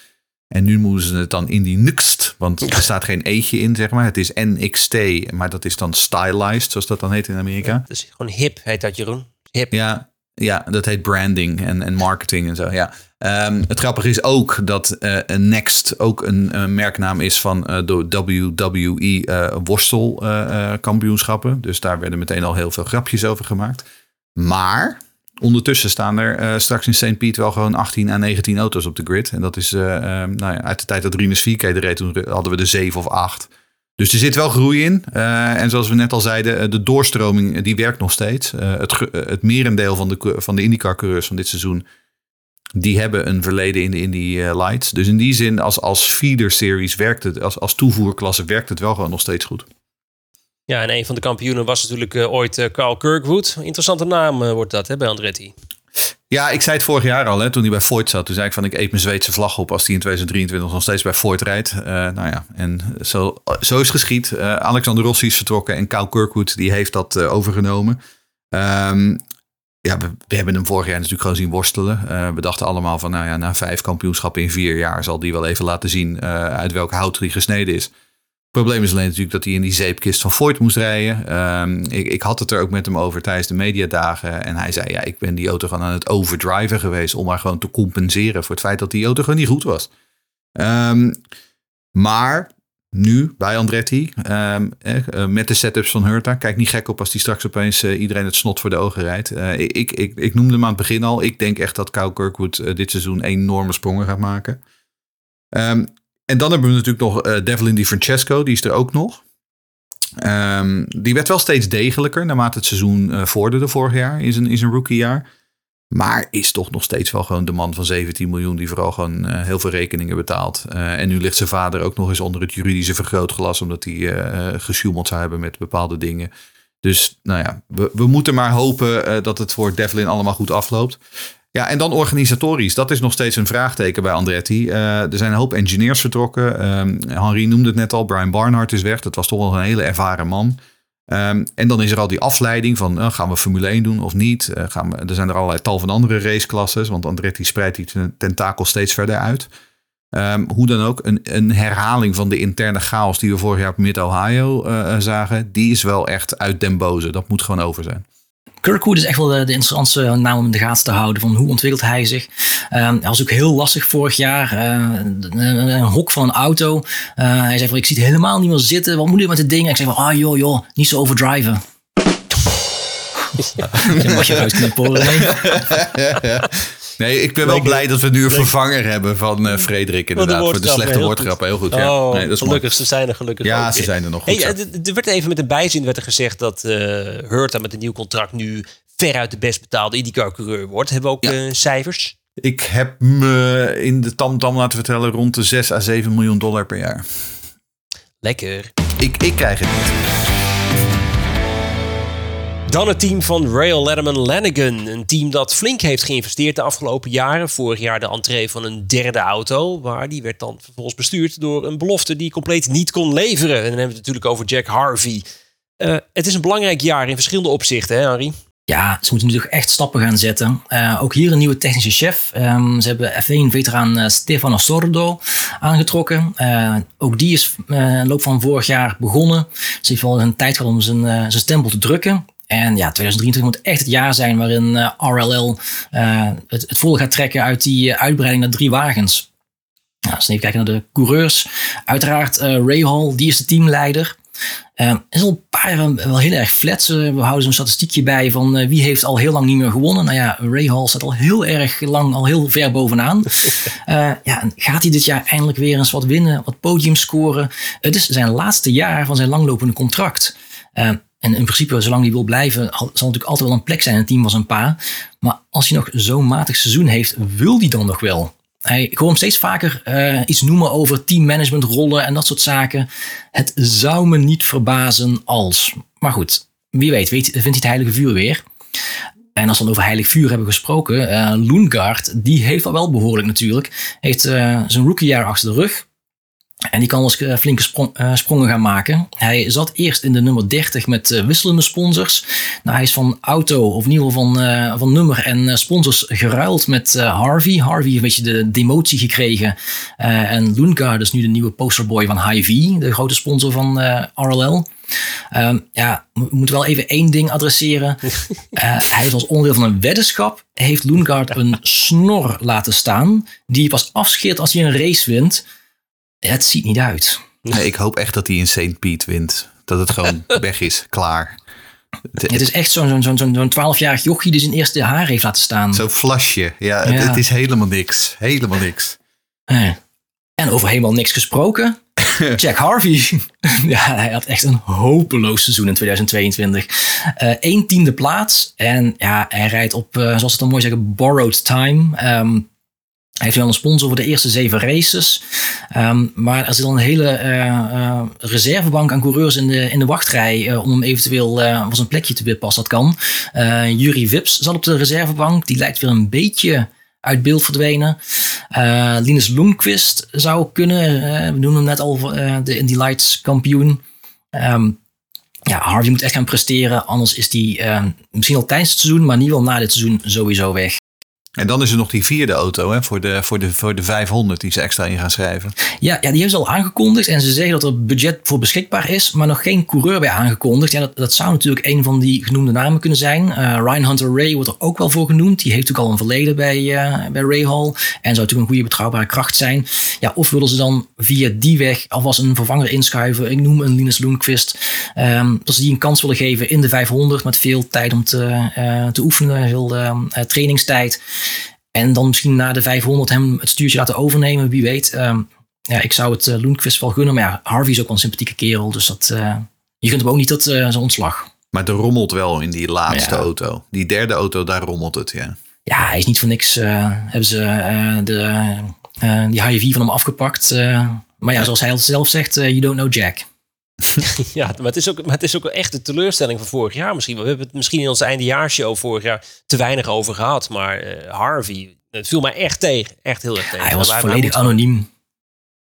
En nu moeten ze het dan Indy Next, want er staat geen eetje in, zeg maar. Het is NXT, maar dat is dan stylized, zoals dat dan heet in Amerika. Ja, dus gewoon hip heet dat, Jeroen. Hip. Ja, ja dat heet branding en, en marketing en zo, ja. Um, het grappige is ook dat uh, Next ook een, merknaam is van uh, de WWE worstelkampioenschappen. dus daar werden meteen al heel veel grapjes over gemaakt. Maar ondertussen staan er uh, straks in St. Piet wel gewoon 18 à 19 auto's op de grid. En dat is uh, uh, nou ja, uit de tijd dat Rinus 4K er reed, toen hadden we de 7 of 8. Dus er zit wel groei in. en zoals we net al zeiden, de doorstroming die werkt nog steeds. het, het merendeel van de, van de IndyCar-coureurs van dit seizoen, die hebben een verleden in de Indy Lights. Dus in die zin, als, als feeder series werkt het, als, als toevoerklasse werkt het wel gewoon nog steeds goed. Ja, en een van de kampioenen was natuurlijk uh, ooit uh, Carl Kirkwood. Interessante naam uh, wordt dat hè, bij Andretti. Ja, ik zei het vorig jaar al, hè, toen hij bij Voigt zat. Toen zei ik van, ik eet mijn Zweedse vlag op als hij in 2023 nog steeds bij Voigt rijdt. nou ja, en zo, zo is geschied. Alexander Rossi is vertrokken en Carl Kirkwood die heeft dat overgenomen. Um, ja, we, we hebben hem vorig jaar natuurlijk gewoon zien worstelen. Eh, we dachten allemaal van, nou ja, na vijf kampioenschappen in vier jaar zal die wel even laten zien eh, uit welk hout hij gesneden is. Probleem is alleen natuurlijk dat hij in die zeepkist van Voigt moest rijden. Ehm, ik, ik had het er ook met hem over tijdens de mediadagen. En hij zei, ja, ik ben die auto gewoon aan het overdriven geweest... om maar gewoon te compenseren voor het feit dat die auto gewoon niet goed was. Ehm, maar nu bij Andretti, ehm, eh, met de setups van Hurta. Kijk niet gek op als die straks opeens eh, iedereen het snot voor de ogen rijdt. Ik, ik, ik noemde hem aan het begin al. Ik denk echt dat Kyle Kirkwood dit seizoen enorme sprongen gaat maken. Um, en dan hebben we natuurlijk nog uh, Devlin Di Francesco, die is er ook nog. Um, die werd wel steeds degelijker naarmate het seizoen uh, vorderde vorig jaar in zijn, in zijn rookiejaar. Maar is toch nog steeds wel gewoon de man van 17 miljoen die vooral gewoon uh, heel veel rekeningen betaalt. En nu ligt zijn vader ook nog eens onder het juridische vergrootglas omdat hij uh, gesjoemeld zou hebben met bepaalde dingen. Dus nou ja, we, we moeten maar hopen dat het voor Devlin allemaal goed afloopt. Ja, en dan organisatorisch. Dat is nog steeds een vraagteken bij Andretti. Uh, er zijn een hoop engineers vertrokken. Um, Henri noemde het net al. Brian Barnhart is weg. Dat was toch wel een hele ervaren man. Um, en dan is er al die afleiding van uh, gaan we Formule 1 doen of niet? Uh, gaan we, er zijn er allerlei tal van andere raceklasses. Want Andretti spreidt die tentakel steeds verder uit. Um, hoe dan ook, een, een, herhaling van de interne chaos die we vorig jaar op Mid-Ohio zagen. Die is wel echt uit den boze. Dat moet gewoon over zijn. Kirkwood is echt wel de, de interessantste naam om in de gaten te houden. Van hoe ontwikkelt hij zich? Um, hij was ook heel lastig vorig jaar. Uh, een, een, hok van een auto. Uh, hij zei van ik zie het helemaal niet meer zitten. Wat moet ik met dit ding? En ik zei van ah joh joh, niet zo overdriven. Ja. mag je uitknippen Nee, ik ben wel blij dat we nu een vervanger hebben van uh, Frederik inderdaad. Voor de slechte woordgrappen. Heel goed. Ja. Oh, nee, dat is gelukkig, mooi. ze zijn er gelukkig Ja, ook. ze zijn er nog goed. Hey, er werd even met een bijzin werd er gezegd dat uh, Hurta met een nieuw contract nu veruit de best betaalde IndyCar-coureur wordt. Hebben we ook ja. uh, cijfers? Ik heb me in de tamtam laten vertellen rond de 6 à 7 miljoen dollar per jaar. Lekker. Ik, ik krijg het niet. Dan het team van Rail Letterman Lanigan. Een team dat flink heeft geïnvesteerd de afgelopen jaren. Vorig jaar de entree van een derde auto. Maar die werd dan vervolgens bestuurd door een belofte die compleet niet kon leveren. En dan hebben we het natuurlijk over Jack Harvey. Uh, het is een belangrijk jaar in verschillende opzichten, hè Harry? Ja, ze moeten nu toch echt stappen gaan zetten. Uh, ook hier een nieuwe technische chef. Um, ze hebben F1-veteraan uh, Stefano Sordo aangetrokken. Ook die is in loop van vorig jaar begonnen. Ze heeft wel een tijd gehad om zijn, zijn stempel te drukken. En ja, 2023 moet echt het jaar zijn waarin uh, RLL uh, het, het vol gaat trekken uit die uh, uitbreiding naar drie wagens. Nou, als we even kijken naar de coureurs. Uiteraard Ray Hall, die is de teamleider. er is al een paar wel heel erg flat. we houden zo'n statistiekje bij van wie heeft al heel lang niet meer gewonnen. Nou ja, Ray Hall staat al heel erg lang, al heel ver bovenaan. ja, gaat hij dit jaar eindelijk weer eens wat winnen, wat podium scoren? Het is zijn laatste jaar van zijn langlopende contract. En in principe, zolang hij wil blijven, zal natuurlijk altijd wel een plek zijn in het team van zijn pa. Maar als hij nog zo'n matig seizoen heeft, wil hij dan nog wel? Hij, ik hoor hem steeds vaker uh, iets noemen over teammanagement rollen en dat soort zaken. Het zou me niet verbazen als. Maar goed, wie weet, weet vindt hij het heilige vuur weer. En als we dan over heilig vuur hebben gesproken, uh, Loengaard, die heeft al wel behoorlijk natuurlijk. Heeft uh, zijn rookiejaar achter de rug. En die kan dus flinke sprong, uh, sprongen gaan maken. Hij zat eerst in de nummer 30 met uh, wisselende sponsors. Nou, hij is van auto, of in ieder geval van, uh, van nummer en sponsors geruild met Harvey. Harvey heeft een beetje de demotie gekregen. en Loengaard is nu de nieuwe posterboy van Hy-Vee, de grote sponsor van RLL. Um, ja, we moeten wel even één ding adresseren. hij heeft als onderdeel van een weddenschap, heeft Loengaard een snor laten staan, die pas afscheert als hij een race wint. Het ziet niet uit. Nee, ik hoop echt dat hij in St. Piet wint. Dat het gewoon weg is, klaar. Het, het is echt zo'n zo'n zo'n zo'n 12-jarig jochie die zijn eerste haar heeft laten staan. Zo'n flasje. Ja, ja. Het, het, is helemaal niks. Helemaal niks. En over helemaal niks gesproken. Jack Harvey. ja, hij had echt een hopeloos seizoen in 2022. Uh, Eén tiende plaats. En ja, hij rijdt op, uh, zoals ze het dan mooi zeggen, borrowed time. Um, hij heeft wel een sponsor voor de eerste zeven races. Um, maar er zit al een hele uh, uh, reservebank aan coureurs in de, in de wachtrij. Uh, om hem eventueel voor zijn plekje te wippen als dat kan. Jury Vips zat op de reservebank. Die lijkt weer een beetje uit beeld verdwenen. Linus Lundqvist zou kunnen. we noemen hem net al de Indy Lights kampioen. Um, ja, Harvey moet echt gaan presteren. Anders is eh, misschien al tijdens het seizoen, maar niet wel na dit seizoen sowieso weg. En dan is er nog die vierde auto hè, voor, de, voor, de, voor de 500 die ze extra in gaan schrijven. Ja, ja, die hebben ze al aangekondigd. En ze zeggen dat er budget voor beschikbaar is, maar nog geen coureur bij aangekondigd. Ja, dat, dat zou natuurlijk een van die genoemde namen kunnen zijn. Eh, Ryan Hunter Ray wordt er ook wel voor genoemd. Die heeft natuurlijk al een verleden bij, uh, bij Ray Hall. En zou natuurlijk een goede betrouwbare kracht zijn. Ja, of willen ze dan via die weg alvast een vervanger inschuiven. Ik noem een Linus Lundqvist. Um, dat ze die een kans willen geven in de 500 met veel tijd om te, uh, te oefenen. Veel trainingstijd. En dan misschien na de 500 hem het stuurtje laten overnemen, wie weet. Um, ja, ik zou het uh, Lundqvist wel gunnen. Maar ja, Harvey is ook wel een sympathieke kerel. Dus dat, uh, je kunt hem ook niet tot uh, zijn ontslag. Maar er rommelt wel in die laatste ja. auto. Die derde auto, daar rommelt het, ja. Ja, hij is niet voor niks. hebben ze de, die HIV van hem afgepakt. maar ja, zoals hij zelf zegt, you don't know Jack. ja, maar het, is ook, maar het is ook echt de teleurstelling van vorig jaar misschien. We hebben het misschien in onze eindejaarshow vorig jaar te weinig over gehad. Maar uh, Harvey, het viel mij echt tegen. Echt heel erg tegen. Hij was hij, volledig moet, anoniem.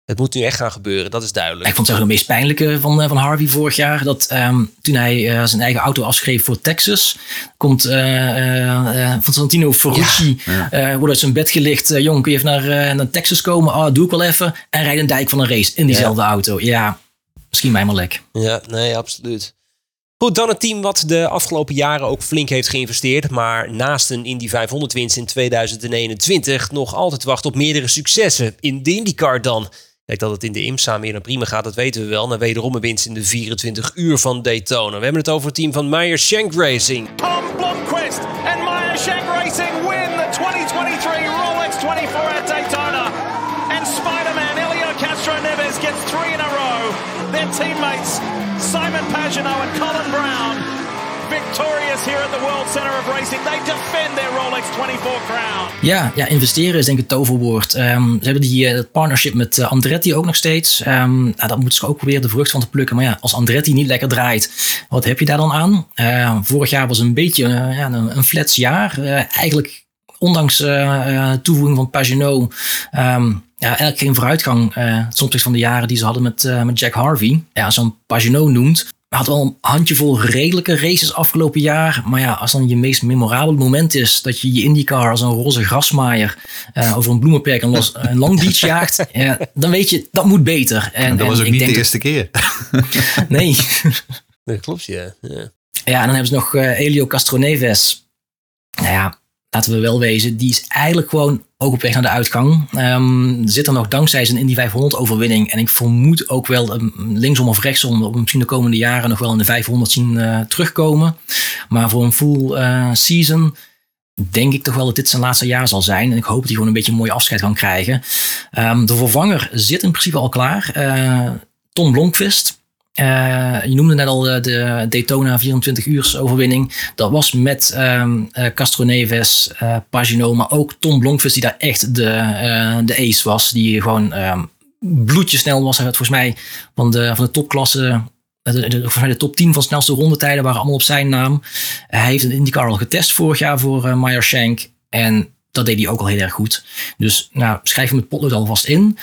Het moet nu echt gaan gebeuren, dat is duidelijk. Ik vond het de meest pijnlijke van, van Harvey vorig jaar. Dat um, toen hij uh, zijn eigen auto afschreef voor Texas. Komt uh, Santino Ferrucci. Ja, ja. wordt uit zijn bed gelicht. jong, kun je even naar, naar Texas komen? Oh, doe ik wel even. En rijdt een dijk van een race in diezelfde ja. auto. Ja, misschien mij maar lek. Ja, nee, absoluut. Goed, dan een team wat de afgelopen jaren ook flink heeft geïnvesteerd. Maar naast een Indy 500 winst in 2021 nog altijd wacht op meerdere successen. In de IndyCar dan. Kijk, dat het in de IMSA meer dan prima gaat, dat weten we wel. Na wederom een winst in de 24 uur van Daytona. We hebben het over het team van Meyer Shank Racing. Tom victorious here at the World Center of Racing. They defend their Rolex 24 crown. Ja, ja investeren is denk ik het toverwoord. Um, ze hebben die uh, partnership met uh, Andretti ook nog steeds. Um, nou, daar moeten ze ook proberen de vrucht van te plukken. Maar ja, als Andretti niet lekker draait, wat heb je daar dan aan? Uh, vorig jaar was een beetje ja, een, flats jaar. eigenlijk ondanks toevoeging van Pagino... Um, ja, eigenlijk geen vooruitgang uh, opzichte van de jaren die ze hadden met, met Jack Harvey. Ja, zo'n Pagino noemt. Had wel een handjevol redelijke races afgelopen jaar. Maar ja, als dan je meest memorabele moment is dat je je IndyCar als een roze grasmaaier uh, over een bloemenperk en los, een Long Beach jaagt. ja, dan weet je, dat moet beter. En, dat was ook niet de eerste keer. nee. Dat klopt, ja. ja. Ja, en dan hebben ze nog Elio Castroneves. Nou ja, laten we wel wezen, die is eigenlijk gewoon ook op weg naar de uitgang. Um, zit er nog dankzij zijn Indy 500 overwinning. En ik vermoed ook wel um, linksom of rechtsom misschien de komende jaren nog wel in de 500 zien uh, terugkomen. Maar voor een full uh, season denk ik toch wel dat dit zijn laatste jaar zal zijn. En ik hoop dat hij gewoon een beetje een mooi afscheid kan krijgen. Um, de vervanger zit in principe al klaar. Uh, Tom Blomqvist. Uh, je noemde net al de, de Daytona 24 uur overwinning. Dat was met um, Castro Neves, uh, Pagino, maar ook Tom Blomqvist die daar echt de, de ace was. Die gewoon um, bloedje snel was. Hij had volgens mij van de, van de topklasse, de, volgens mij de top 10 van snelste rondetijden waren allemaal op zijn naam. hij heeft een IndyCar al getest vorig jaar voor uh, Meyer Shank. En dat deed hij ook al heel erg goed. Dus nou, schrijf hem het potlood alvast in.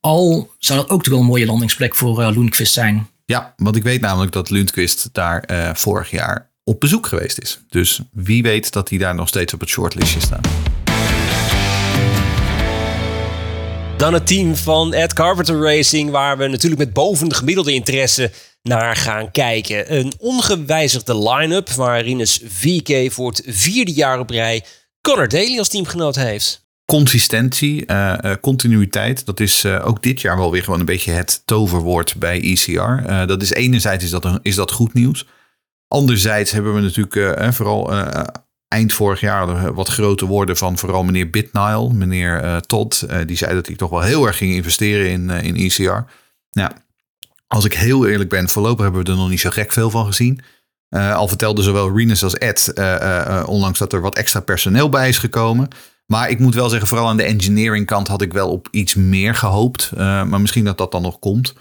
Al zou dat ook toch wel een mooie landingsplek voor uh, zijn. Ja, want ik weet namelijk dat Lundqvist daar uh, vorig jaar op bezoek geweest is. Dus wie weet dat hij daar nog steeds op het shortlistje staat. Dan het team van Ed Carpenter Racing, waar we natuurlijk met boven de gemiddelde interesse naar gaan kijken. Een ongewijzigde line-up waar Rinus VK voor het vierde jaar op rij Connor Daly als teamgenoot heeft consistentie, uh, uh, continuïteit, dat is uh, ook dit jaar wel weer gewoon een beetje het toverwoord bij ECR. dat is enerzijds is dat, is dat goed nieuws. Anderzijds hebben we natuurlijk vooral eind vorig jaar wat grote woorden van vooral meneer Bitnile, meneer Todd. die zei dat hij toch wel heel erg ging investeren in, in ECR. Nou, als ik heel eerlijk ben, voorlopig hebben we er nog niet zo gek veel van gezien. al vertelde zowel Renus als Ed onlangs dat er wat extra personeel bij is gekomen. Maar ik moet wel zeggen, vooral aan de engineering kant had ik wel op iets meer gehoopt. Uh, maar misschien dat dat dan nog komt.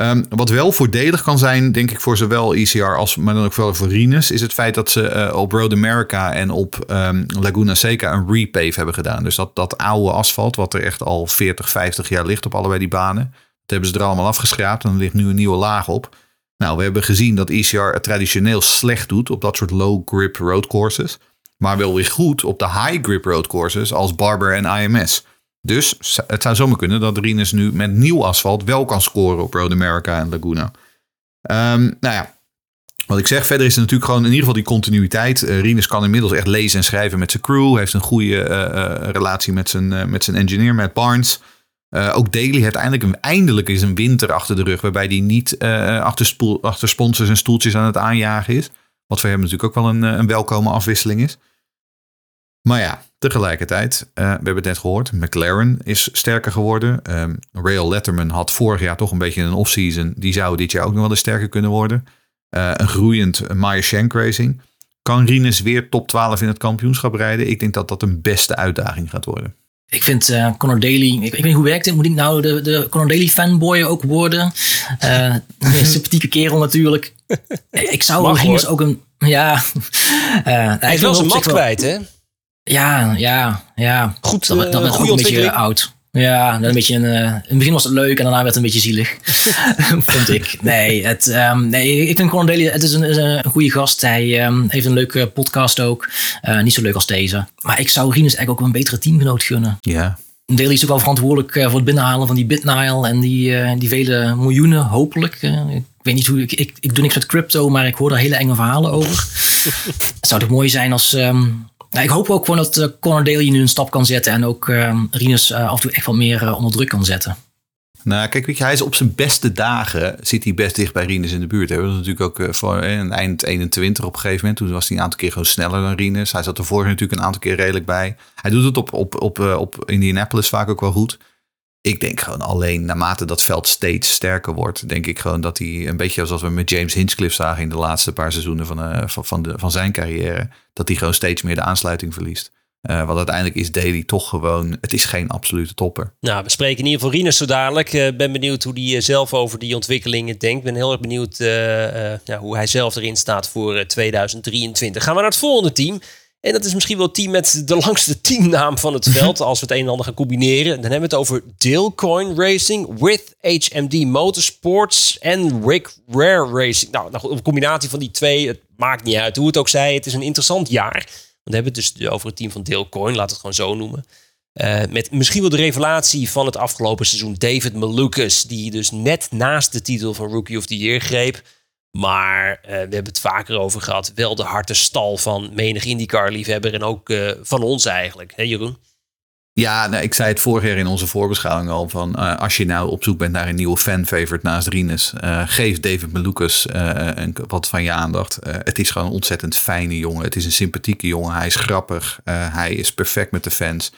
Um, wat wel voordelig kan zijn, denk ik, voor zowel ECR als maar dan ook wel voor Rinus, is het feit dat ze uh, op Road America en op um, Laguna Seca een repave hebben gedaan. Dus dat, dat oude asfalt, wat er echt al 40, 50 jaar ligt op allebei die banen, dat hebben ze er allemaal afgeschraapt en er ligt nu een nieuwe laag op. Nou, we hebben gezien dat ECR het traditioneel slecht doet op dat soort low grip road courses. Maar wel weer goed op de high grip road courses als Barber en IMS. Dus het zou zomaar kunnen dat Rinus nu met nieuw asfalt wel kan scoren op Road America en Laguna. Ehm, nou ja, wat ik zeg, verder is natuurlijk gewoon in ieder geval die continuïteit. Uh, kan inmiddels echt lezen en schrijven met zijn crew. Heeft een goede uh, uh, relatie met zijn, met zijn engineer, Matt Barnes. ook Daly heeft eindelijk, een, eindelijk is een winter achter de rug. Waarbij hij niet achter, spoel, achter sponsors en stoeltjes aan het aanjagen is. Wat voor hem natuurlijk ook wel een, een welkome afwisseling is. Maar ja, tegelijkertijd, we hebben het net gehoord, McLaren is sterker geworden. Um, Rail Letterman had vorig jaar toch een beetje een off-season. Die zou dit jaar ook nog wel eens sterker kunnen worden. Uh, een groeiend Maya Shank Racing. Kan Rinus weer top 12 in het kampioenschap rijden? Ik denk dat dat een beste uitdaging gaat worden. Ik vind uh, Conor Daly, ik, ik, weet niet hoe werkt het. Moet ik nou de, de Conor Daly fanboy ook worden? Uh, een sympathieke kerel natuurlijk. ik zou Rinus hoor. ook een. Ja. Uh, hij is wel zijn mat kwijt, hè? Ja, ja, ja. Goed, dat, dat werd ook een beetje oud. Ja, een beetje een, uh, in het begin was het leuk en daarna werd het een beetje zielig. vond ik. Nee, het, um, nee, ik vind Daly, het is een, goede gast. Hij um, heeft een leuke podcast ook. Uh, niet zo leuk als deze. Maar ik zou Rinus eigenlijk ook een betere teamgenoot gunnen. Ja. Daly is ook wel verantwoordelijk uh, voor het binnenhalen van die BitNile en die, die vele miljoenen, hopelijk. ik weet niet hoe ik, ik, ik doe niks met crypto, maar ik hoor daar hele enge verhalen over. het zou toch mooi zijn als. Um, nou, ik hoop ook gewoon dat uh, Conor Daly nu een stap kan zetten. En ook uh, Rinus uh, af en toe echt wat meer onder druk kan zetten. Nou, kijk, hij is op zijn beste dagen zit hij best dicht bij Rinus in de buurt. Hij was natuurlijk ook voor een eind 21 op een gegeven moment. Toen was hij een aantal keer gewoon sneller dan Rinus. Hij zat er vorig natuurlijk een aantal keer redelijk bij. Hij doet het op, op, op, op Indianapolis vaak ook wel goed. Ik denk gewoon alleen naarmate dat veld steeds sterker wordt, denk ik gewoon dat hij een beetje zoals we met James Hinchcliffe zagen in de laatste paar seizoenen van, uh, van, de, van zijn carrière, dat hij gewoon steeds meer de aansluiting verliest. Uh, want uiteindelijk is Daly toch gewoon, het is geen absolute topper. Nou, we spreken in ieder geval Rinus zo dadelijk. Uh, ben benieuwd hoe hij zelf over die ontwikkelingen denkt. Ben heel erg benieuwd ja, hoe hij zelf erin staat voor 2023. Gaan we naar het volgende team. En dat is misschien wel het team met de langste teamnaam van het veld. als we het een en ander gaan combineren. Dan hebben we het over Dalecoin Racing with HMD Motorsports en Rick Rare Racing. Nou, nou een combinatie van die twee. Het maakt niet uit hoe het ook zij. Het is een interessant jaar. Want we hebben het dus over het team van Dalecoin. Laat het gewoon zo noemen. Uh, met misschien wel de revelatie van het afgelopen seizoen. David Malukas. Die dus net naast de titel van Rookie of the Year greep. Maar uh, we hebben het vaker over gehad. Wel de harte stal van menig IndyCar-liefhebber. En ook uh, van ons eigenlijk. Hé Jeroen? Ja, nou, ik zei het vorig jaar in onze voorbeschouwing al. Van, uh, als je nou op zoek bent naar een nieuwe fan-favorite naast Rinus. geef David Malukas wat van je aandacht. het is gewoon een ontzettend fijne jongen. Het is een sympathieke jongen. Hij is grappig. hij is perfect met de fans.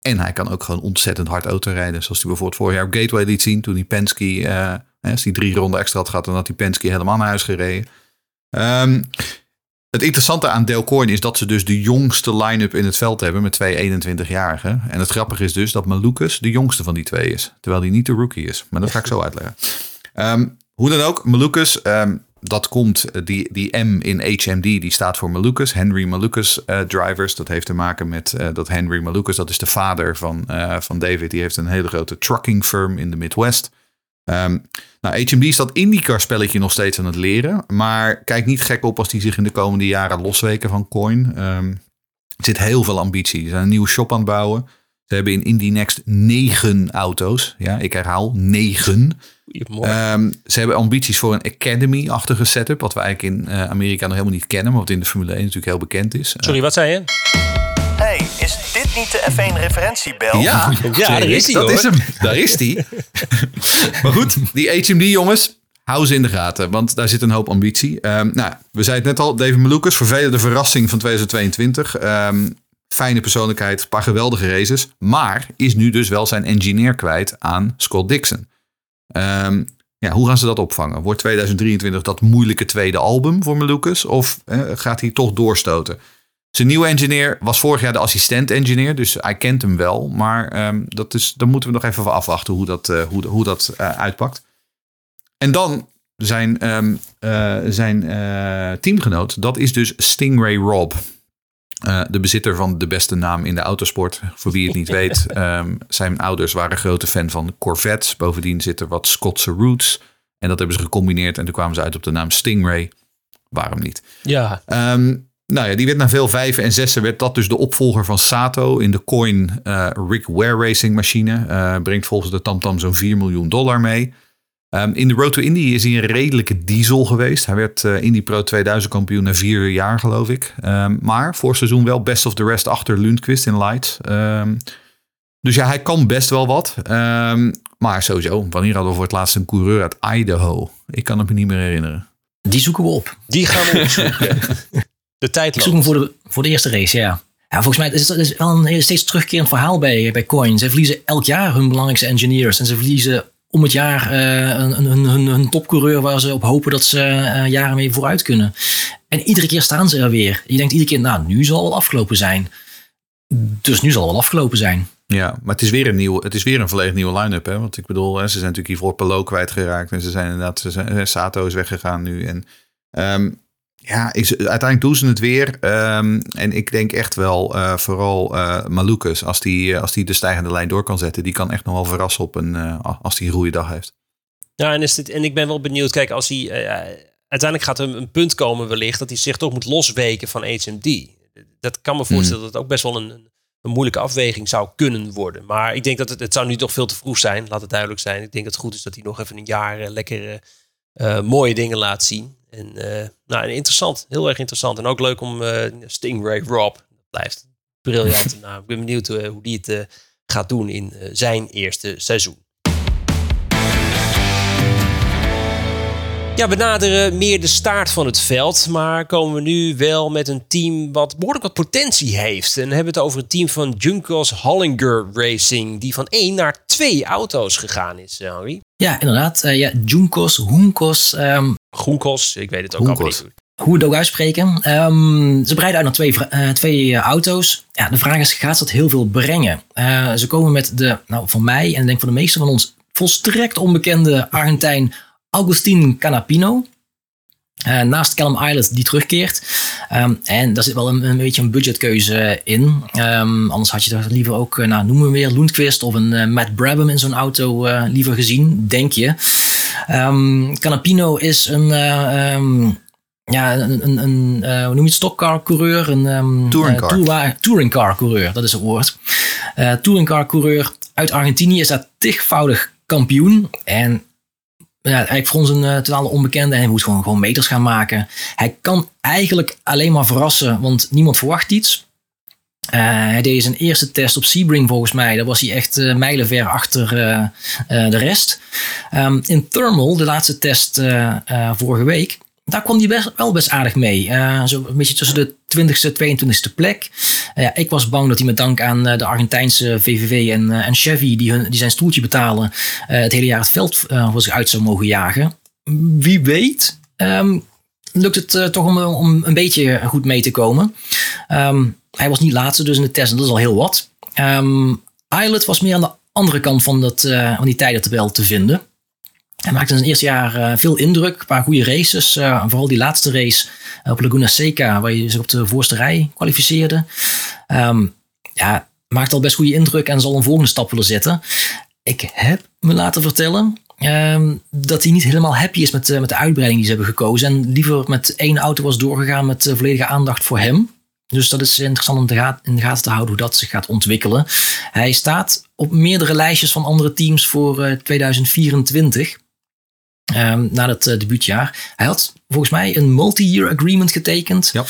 En hij kan ook gewoon ontzettend hard autorijden. Zoals hij bijvoorbeeld vorig jaar op Gateway liet zien. Toen hij Penske als die drie ronden extra had gehad, dan had die Penske helemaal naar huis gereden. Um, het interessante aan Delcoin is dat ze dus de jongste line-up in het veld hebben met twee 21-jarigen. En het grappige is dus dat Malukas de jongste van die twee is. Terwijl hij niet de rookie is. Maar dat ga ik zo uitleggen. Um, hoe dan ook, Malukas, um, dat komt, die, die M in HMD, die staat voor Malukas, Henry Malukas uh, Drivers. Dat heeft te maken met uh, dat Henry Malukas, dat is de vader van, van David. Die heeft een hele grote trucking firm in de Midwest. Um, nou, HMD is dat IndyCar spelletje nog steeds aan het leren. Maar kijk niet gek op als die zich in de komende jaren losweken van Coin. Um, er zit heel veel ambitie. Ze zijn een nieuwe shop aan het bouwen. Ze hebben in Indy Next negen auto's. Ja, ik herhaal negen. Um, ze hebben ambities voor een Academy-achtige setup. Wat we eigenlijk in uh, Amerika nog helemaal niet kennen. Maar wat in de Formule 1 natuurlijk heel bekend is. Sorry, wat zei je? Is dit niet de F1-referentiebel? Ja, ja daar is hij Dat is hem. Daar is hij. maar goed, die HMD-jongens, hou ze in de gaten. Want daar zit een hoop ambitie. Um, nou, we zeiden het net al, David Malukas, voor de verrassing van 2022. Um, fijne persoonlijkheid, een paar geweldige races. Maar is nu dus wel zijn engineer kwijt aan Scott Dixon. Um, ja, hoe gaan ze dat opvangen? Wordt 2023 dat moeilijke tweede album voor Malukas? Of eh, gaat hij toch doorstoten? Zijn nieuwe engineer was vorig jaar de assistent-engineer, dus hij kent hem wel. Maar um, dat is, dan moeten we nog even afwachten hoe dat, uh, hoe, hoe dat uh, uitpakt. En dan zijn, um, uh, zijn teamgenoot, dat is dus Stingray Rob. de bezitter van de beste naam in de autosport. Voor wie het niet weet, um, zijn ouders waren grote fan van Corvettes. Bovendien zit er wat Schotse roots. En dat hebben ze gecombineerd en toen kwamen ze uit op de naam Stingray. Waarom niet? Ja, Ehm, nou ja, die werd na veel vijven en zessen werd dat dus de opvolger van Sato in de Coin eh Rick Ware Racing machine. Eh, brengt volgens de TamTam zo'n 4 miljoen dollar mee. Ehm, in de Road to Indy is hij een redelijke diesel geweest. Hij werd eh, Indy Pro 2000 kampioen na vier jaar geloof ik. Ehm, maar voor seizoen wel best of the rest achter Lundqvist in lights. Ehm, dus ja, hij kan best wel wat. Maar sowieso, wanneer hadden we voor het laatst een coureur uit Idaho? Ik kan het me niet meer herinneren. Die zoeken we op. die gaan we opzoeken. De tijd Ik zoek hem loopt. voor de, voor de eerste race, ja. Ja, volgens mij is het is wel een heel- steeds terugkerend verhaal bij, bij Coin. Ze verliezen elk jaar hun belangrijkste engineers. En ze verliezen om het jaar eh, een, een, een, een, topcoureur waar ze op hopen dat ze eh, jaren mee vooruit kunnen. En iedere keer staan ze er weer. Je denkt iedere keer, nou, nu zal het wel afgelopen zijn. Dus nu zal het wel afgelopen zijn. Ja, maar het is weer een, nieuw, het is weer een volledig nieuwe line-up. Hè? Want ik bedoel, hè, ze zijn natuurlijk hiervoor Pelot kwijtgeraakt. En ze zijn inderdaad, ze zijn, Sato is weggegaan nu. En ehm, ja, ik, uiteindelijk doen ze het weer. Ehm, en ik denk echt wel, eh, vooral eh Malukas, als die, eh, als die de stijgende lijn door kan zetten, die kan echt nog wel verrassen op een, als hij een goede dag heeft. Ja, en, is dit, en ik ben wel benieuwd. Kijk, als hij. uiteindelijk gaat er een punt komen, wellicht. dat hij zich toch moet losweken van HMD. Dat kan me voorstellen dat het ook best wel een, een moeilijke afweging zou kunnen worden. Maar ik denk dat het, het zou nu toch veel te vroeg zijn. Laat het duidelijk zijn. Ik denk dat het goed is dat hij nog even een jaar lekker eh, mooie dingen laat zien. En eh, nou, interessant. Heel erg interessant. En ook leuk om eh, Stingray Rob. Dat blijft een briljante naam. Ik ben benieuwd eh, hoe die het gaat doen in zijn eerste seizoen. Ja, we naderen meer de staart van het veld. Maar komen we nu wel met een team wat behoorlijk wat potentie heeft. En dan hebben we het over het team van Junkos Hollinger Racing. Die van één naar twee auto's gegaan is, Henry. Ja, inderdaad. Eh, ja, Junkos, Hunkos, ehm, Groenkos, ik weet het ook Groenkos. niet. hoe we het ook uitspreken. Ehm, ze breiden uit naar twee, eh, twee eh, auto's. Ja, de vraag is, gaat ze dat heel veel brengen? Eh, ze komen met de, nou voor mij en ik denk voor de meesten van ons, volstrekt onbekende Argentijn Agustin Canapino. Eh, naast Callum Islet die terugkeert. Ehm, en daar zit wel een, een beetje een budgetkeuze in. Ehm, anders had je er liever ook, nou, noemen we weer Lundqvist of een eh, Matt Brabham in zo'n auto eh, liever gezien, denk je. Ehm Canapino is een, eh, ehm, ja, een, een, een eh, hoe noem je het, stockcar coureur? Een um, Touringcar. touringcar coureur, dat is het woord. Eh touringcar coureur uit Argentinië is daar tigvoudig kampioen. En ja, eigenlijk voor ons een eh, totale onbekende. En hij moet gewoon, gewoon meters gaan maken. Hij kan eigenlijk alleen maar verrassen, want niemand verwacht iets. Eh, hij deed zijn eerste test op Sebring volgens mij. Daar was hij echt eh, mijlenver achter eh, de rest. Ehm, in Thermal, de laatste test vorige week, daar kwam hij best, wel best aardig mee. Zo een beetje tussen de 20ste, 22ste plek. Ja, ik was bang dat hij met dank aan de Argentijnse VVV en, en Chevy, die, hun, die zijn stoeltje betalen, het hele jaar het veld voor zich uit zou mogen jagen. Wie weet ehm, lukt het toch om, om een beetje goed mee te komen. Ehm, hij was niet laatste dus in de test en dat is al heel wat. Islet was meer aan de andere kant van, dat, eh, van die tijdentabel te vinden. Hij maakte in zijn eerste jaar eh, veel indruk, een paar goede races. eh, vooral die laatste race op Laguna Seca, waar je zich op de voorste rij kwalificeerde. Ehm, ja, maakte al best goede indruk en zal een volgende stap willen zetten. Ik heb me laten vertellen ehm, dat hij niet helemaal happy is met, met de uitbreiding die ze hebben gekozen. En liever met één auto was doorgegaan met volledige aandacht voor hem. Dus dat is interessant om in de gaten te houden hoe dat zich gaat ontwikkelen. Hij staat op meerdere lijstjes van andere teams voor eh, 2024. ehm, na het eh, debuutjaar. Hij had volgens mij een multi-year agreement getekend. Ja.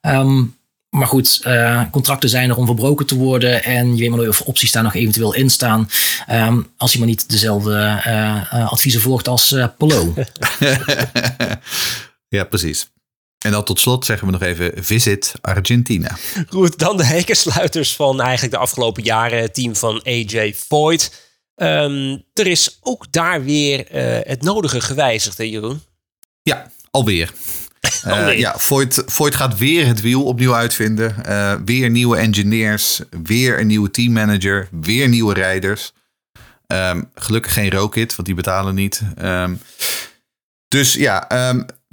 Ehm, maar goed, eh, contracten zijn er om verbroken te worden. En je weet maar nooit of opties daar nog eventueel in staan. Ehm, als je maar niet dezelfde eh, eh, adviezen volgt als eh Polo. ja, precies. En dan tot slot zeggen we nog even visit Argentina. Goed, dan de hekensluiters van eigenlijk de afgelopen jaren. Het team van AJ Voigt. Ehm, er is ook daar weer eh, het nodige gewijzigd, hè Jeroen? Ja, alweer. Eh, ja, Voigt, Voigt gaat weer het wiel opnieuw uitvinden. Eh, weer nieuwe engineers, weer een nieuwe teammanager, weer nieuwe rijders. Ehm, gelukkig geen Rocket, want die betalen niet. Ehm, dus ja,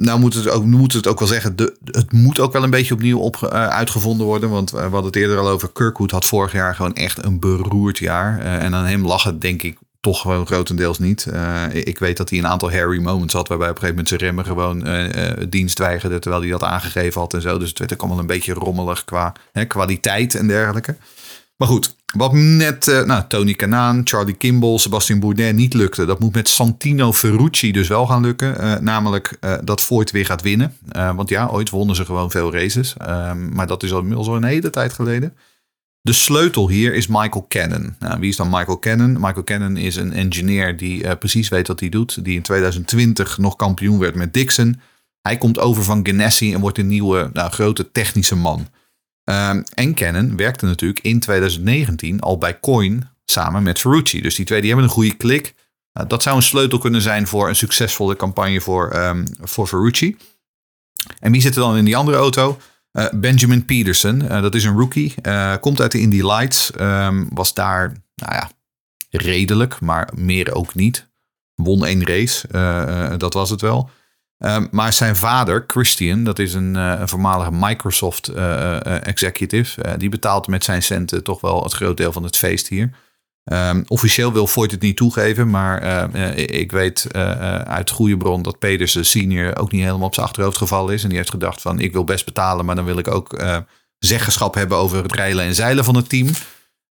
nou moet het ook, moet het ook wel zeggen, de, het moet ook wel een beetje opnieuw op, eh, uitgevonden worden. Want eh, we hadden het eerder al over, Kirkwood had vorig jaar gewoon echt een beroerd jaar. Eh, en aan hem lag het denk ik toch gewoon grotendeels niet. Ik weet dat hij een aantal Harry moments had waarbij op een gegeven moment zijn remmen gewoon uh, dienst weigerde terwijl hij dat aangegeven had en zo. Dus het werd ook allemaal een beetje rommelig qua hè, kwaliteit en dergelijke. Maar goed, wat net uh, nou, Tony Kanaan, Charlie Kimball, Sebastian Bourdais niet lukte, dat moet met Santino Ferrucci dus wel gaan lukken. namelijk dat Voigt weer gaat winnen. want ja, ooit wonnen ze gewoon veel races. Ehm, maar dat is al inmiddels al een hele tijd geleden. De sleutel hier is Michael Cannon. Nou, wie is dan Michael Cannon? Michael Cannon is een engineer die precies weet wat hij doet. Die in 2020 nog kampioen werd met Dixon. Hij komt over van Ganassi en wordt een nieuwe nou, grote technische man. Um, en Cannon werkte natuurlijk in 2019 al bij Coin samen met Ferrucci. Dus die twee die hebben een goede klik. Uh, dat zou een sleutel kunnen zijn voor een succesvolle campagne voor, um, voor Ferrucci. En wie zit er dan in die andere auto? Uh, Benjamin Peterson, uh, dat is een rookie. Uh, komt uit de Indy Lights. Um, was daar, nou ja, redelijk, maar meer ook niet. Won één race, dat was het wel. Um, maar zijn vader, Christian, dat is een, een voormalige Microsoft executive. die betaalt met zijn centen toch wel het groot deel van het feest hier. Um, officieel wil Voigt het niet toegeven, maar uh, ik weet uh, uit goede bron dat Pedersen senior ook niet helemaal op zijn achterhoofd gevallen is. En die heeft gedacht van ik wil best betalen, maar dan wil ik ook zeggenschap hebben over het rijlen en zeilen van het team.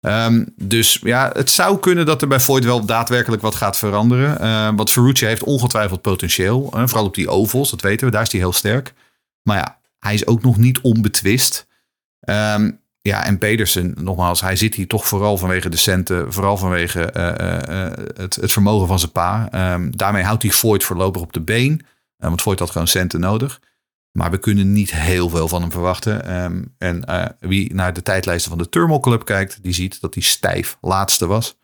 Um, dus ja, het zou kunnen dat er bij Voigt wel daadwerkelijk wat gaat veranderen. Uh, want Ferrucci heeft ongetwijfeld potentieel. vooral op die ovals, dat weten we. Daar is hij heel sterk. Maar ja, hij is ook nog niet onbetwist. Um, ja, en Pedersen, nogmaals, hij zit hier toch vooral vanwege de centen, vooral vanwege uh, uh, het, het, vermogen van zijn pa. Daarmee houdt hij Voigt voorlopig op de been, want Voigt had gewoon centen nodig. Maar we kunnen niet heel veel van hem verwachten. Um, en wie naar de tijdlijsten van de Thermal Club kijkt, die ziet dat hij stijf laatste was.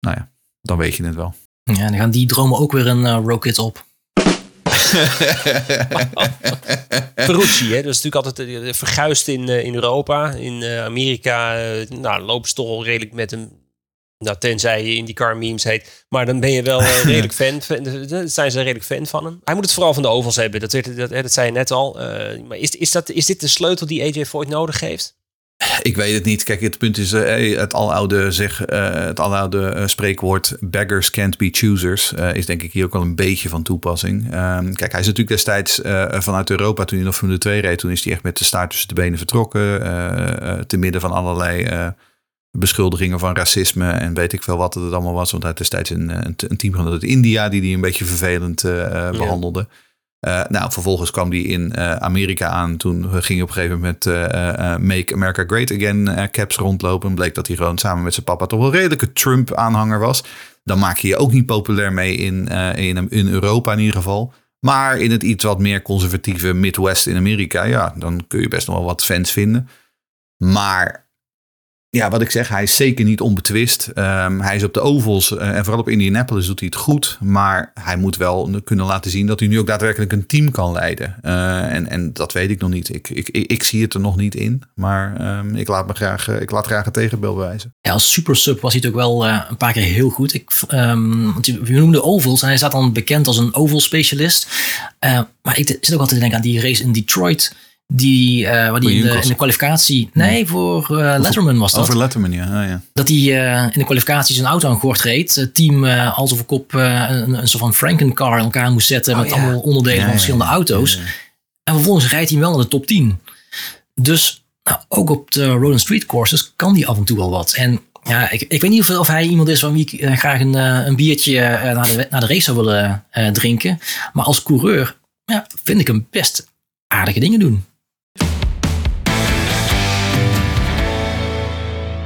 Nou ja, dan weet je het wel. Ja, dan gaan die dromen ook weer een rocket op. Ferrucci, hè? dat is natuurlijk altijd uh, verguisd in, uh, in Europa. In uh, Amerika nou, lopen ze toch al redelijk met hem. Nou, tenzij je IndyCar memes heet. Maar dan ben je wel redelijk fan. zijn ze redelijk fan van hem. Hij moet het vooral van de ovals hebben. Dat, dat, dat, dat zei je net al. maar is, is, dat, is dit de sleutel die AJ Voigt nodig heeft? Ik weet het niet. Kijk, het punt is uh, het aloude, zeg, het aloude spreekwoord beggars can't be choosers is denk ik hier ook wel een beetje van toepassing. Um, kijk, hij is natuurlijk destijds vanuit Europa toen hij nog Formule 2 reed. Toen is hij echt met de staart tussen de benen vertrokken. te midden van allerlei beschuldigingen van racisme en weet ik veel wat het allemaal was. Want hij had destijds een, een, een team uit India die hij een beetje vervelend behandelde. Ja. Uh, nou, vervolgens kwam die in uh, Amerika aan. Toen ging op een gegeven moment uh, Make America Great Again caps rondlopen. Bleek dat hij gewoon samen met zijn papa toch wel redelijke Trump-aanhanger was. Dan maak je je ook niet populair mee in, in, in Europa in ieder geval. Maar in het iets wat meer conservatieve Midwest in Amerika, ja, dan kun je best nog wel wat fans vinden. Maar ja, wat ik zeg, hij is zeker niet onbetwist. Um, hij is op de ovals uh, en vooral op Indianapolis doet hij het goed. Maar hij moet wel kunnen laten zien dat hij nu ook daadwerkelijk een team kan leiden. Uh, en, en dat weet ik nog niet. Ik, ik, ik, zie het er nog niet in. Maar um, ik, laat me graag, uh, ik laat graag een tegenbeeld bewijzen. Ja, als super sub was hij het ook wel een paar keer heel goed. Ik, um, want we noemden ovals en hij staat dan bekend als een oval specialist. maar ik zit ook altijd te denken aan die race in Detroit die, uh, waar die in de, in de, kwalificatie. Nee, voor uh, Letterman was dat. Over Letterman, ja. Ah, ja. Dat hij uh, in de kwalificatie zijn auto aan gort reed. Het team alsof ik op een, een soort van Frankencar in elkaar moest zetten. Oh, met ja. allemaal onderdelen ja, van verschillende auto's. En vervolgens rijdt hij wel naar de top 10. Dus nou, ook op de Roland Street courses kan hij af en toe wel wat. En ja, ik, ik weet niet of, of hij iemand is van wie ik graag een, een biertje naar, de, naar de race zou willen drinken. Maar als coureur ja, vind ik hem best aardige dingen doen.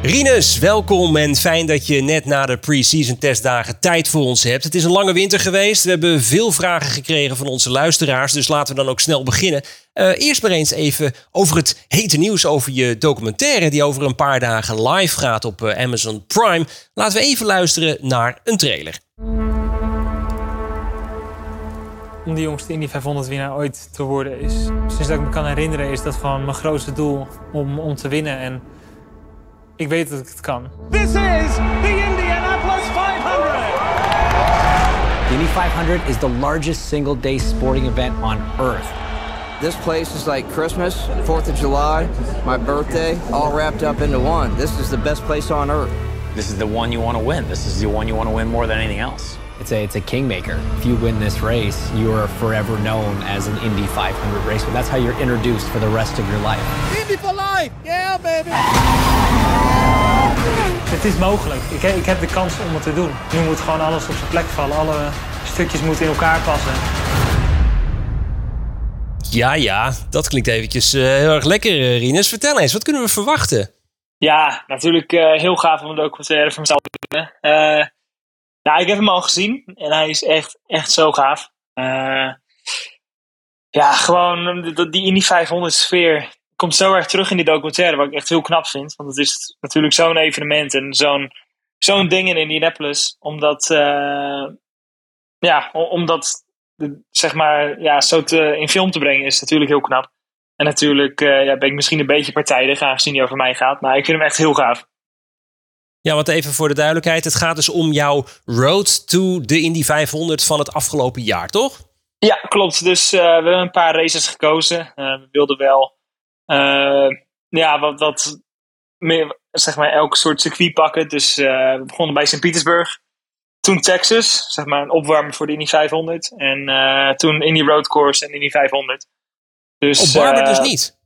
Rinus, welkom en fijn dat je net na de pre-season testdagen tijd voor ons hebt. Het is een lange winter geweest. We hebben veel vragen gekregen van onze luisteraars, dus laten we dan ook snel beginnen. Uh, eerst maar eens even over het hete nieuws over je documentaire die over een paar dagen live gaat op uh, Amazon Prime. Laten we even luisteren naar een trailer. Om de jongste Indy 500 winnaar ooit te worden is, sinds dat ik me kan herinneren, is dat gewoon mijn grootste doel om, om te winnen. En ik weet dat ik het kan. This is the Indianapolis 500. The Indy 500 is the largest single day sporting event on earth. This place is like Christmas, 4th of July, my birthday, all wrapped up into one. This is the best place on earth. this is the one you want to win. This is the one you want to win more than anything else. It's a, it's a kingmaker. If you win this race, you are forever known as an Indy 500 racer. That's how you're introduced for the rest of your life. Indy for life! Yeah, baby! Het is mogelijk. Ik, ik heb de kans om het te doen. Nu moet gewoon alles op zijn plek vallen. Alle stukjes moeten in elkaar passen. Ja, ja, dat klinkt eventjes eh, heel erg lekker, eh, Rinus. Vertel eens, wat kunnen we verwachten? Ja, natuurlijk eh, heel gaaf om een documentaire van mezelf te doen. Eh nou, ik heb hem al gezien en hij is echt, echt zo gaaf. Eh, ja, gewoon die- die Indy 500 sfeer komt zo erg terug in die documentaire, wat ik echt heel knap vind. Want het is natuurlijk zo'n evenement en zo'n zo'n ding in Indianapolis. Omdat, eh, ja, o- om dat de- zeg maar, ja, zo te, in film te brengen is natuurlijk heel knap. En natuurlijk eh, ja, ben ik misschien een beetje partijdig, aangezien die over mij gaat. Maar ik vind hem echt heel gaaf. Ja, want even voor de duidelijkheid. Het gaat dus om jouw road to de Indy 500 van het afgelopen jaar, toch? Ja, klopt. Dus eh, we hebben een paar races gekozen. We wilden wel eh, ja, wat, wat meer, zeg maar, elk soort circuit pakken. Dus eh, we begonnen bij St. Petersburg. Toen Texas, zeg maar een opwarmer voor de Indy 500. En eh, toen Indy Road Course en Indy 500. Dus, Barber dus niet.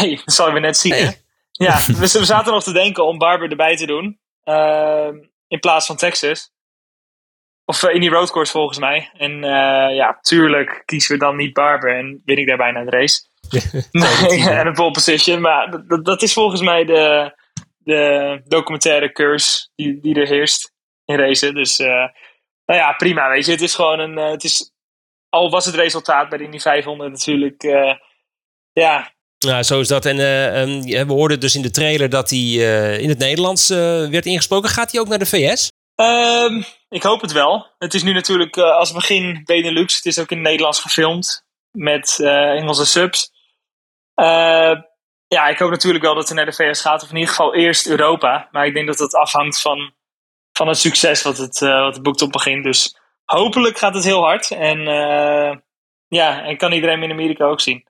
Nee, dat zal je weer net zien. hè? Ja, we, we zaten nog te denken om Barber erbij te doen. ehm, in plaats van Texas. Of uh, in die roadcourse volgens mij. En eh, ja, tuurlijk kiezen we dan niet Barber. En win ik daar bijna de race. Nee, en een pole position. Maar dat- is volgens mij de, de documentaire curse die, die er heerst in racen. Dus eh, nou ja, prima. Weet je, het is gewoon een. eh, het is, al was het resultaat bij de Indy 500 natuurlijk. eh, ja, Nou, zo is dat. En eh, ehm, we hoorden dus in de trailer dat hij in het Nederlands werd ingesproken. Gaat hij ook naar de VS? Ehm, ik hoop het wel. Het is nu natuurlijk als begin Benelux. Het is ook in het Nederlands gefilmd. Met Engelse subs. Eh, ja, ik hoop natuurlijk wel dat hij naar de VS gaat. Of in ieder geval eerst Europa. Maar ik denk dat het afhangt van, van het succes wat het, eh, wat het boekt op begin. Dus hopelijk gaat het heel hard. En eh, ja, en kan iedereen in Amerika ook zien.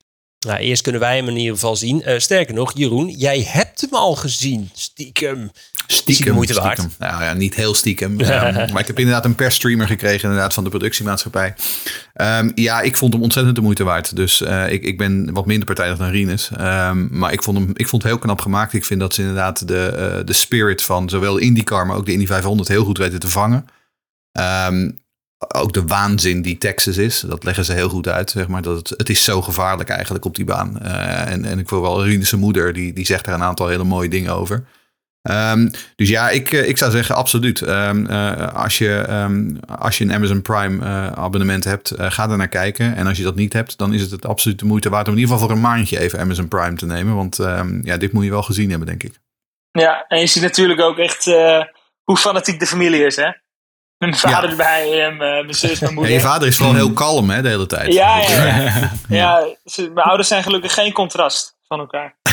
Nou, eerst kunnen wij hem in ieder geval zien. Eh, sterker nog, Jeroen, jij hebt hem al gezien. Stiekem. Stiekem, moeite waard? stiekem. Nou ja, niet heel stiekem. Ehm, maar ik heb inderdaad een persstreamer gekregen inderdaad, van de productiemaatschappij. Ehm, ja, ik vond hem ontzettend de moeite waard. Dus eh, ik, ik ben wat minder partijdig dan Rinus. Ehm, maar ik vond, hem, ik vond het heel knap gemaakt. Ik vind dat ze inderdaad de, eh, de spirit van zowel de IndyCar, maar ook de Indy 500 heel goed weten te vangen. Ehm, ook de waanzin die Texas is, dat leggen ze heel goed uit. Zeg maar. dat het, het is zo gevaarlijk eigenlijk op die baan. Eh, en, en ik wel Rinus' moeder, die, die zegt er een aantal hele mooie dingen over. Ehm, dus ja, ik, eh, ik zou zeggen absoluut. Ehm, eh, als, je, ehm, als je een Amazon Prime abonnement hebt, ga er naar kijken. En als je dat niet hebt, dan is het het absoluut de moeite waard om in ieder geval voor een maandje even Amazon Prime te nemen. Want ja, dit moet je wel gezien hebben, denk ik. Ja, en je ziet natuurlijk ook echt hoe fanatiek de familie is, hè? Mijn vader erbij, en mijn mijn zus, mijn En moeder. je vader is vooral heel kalm hè, de hele tijd. Ja, ja, ja. ja. ze- mijn ouders zijn gelukkig geen contrast van elkaar.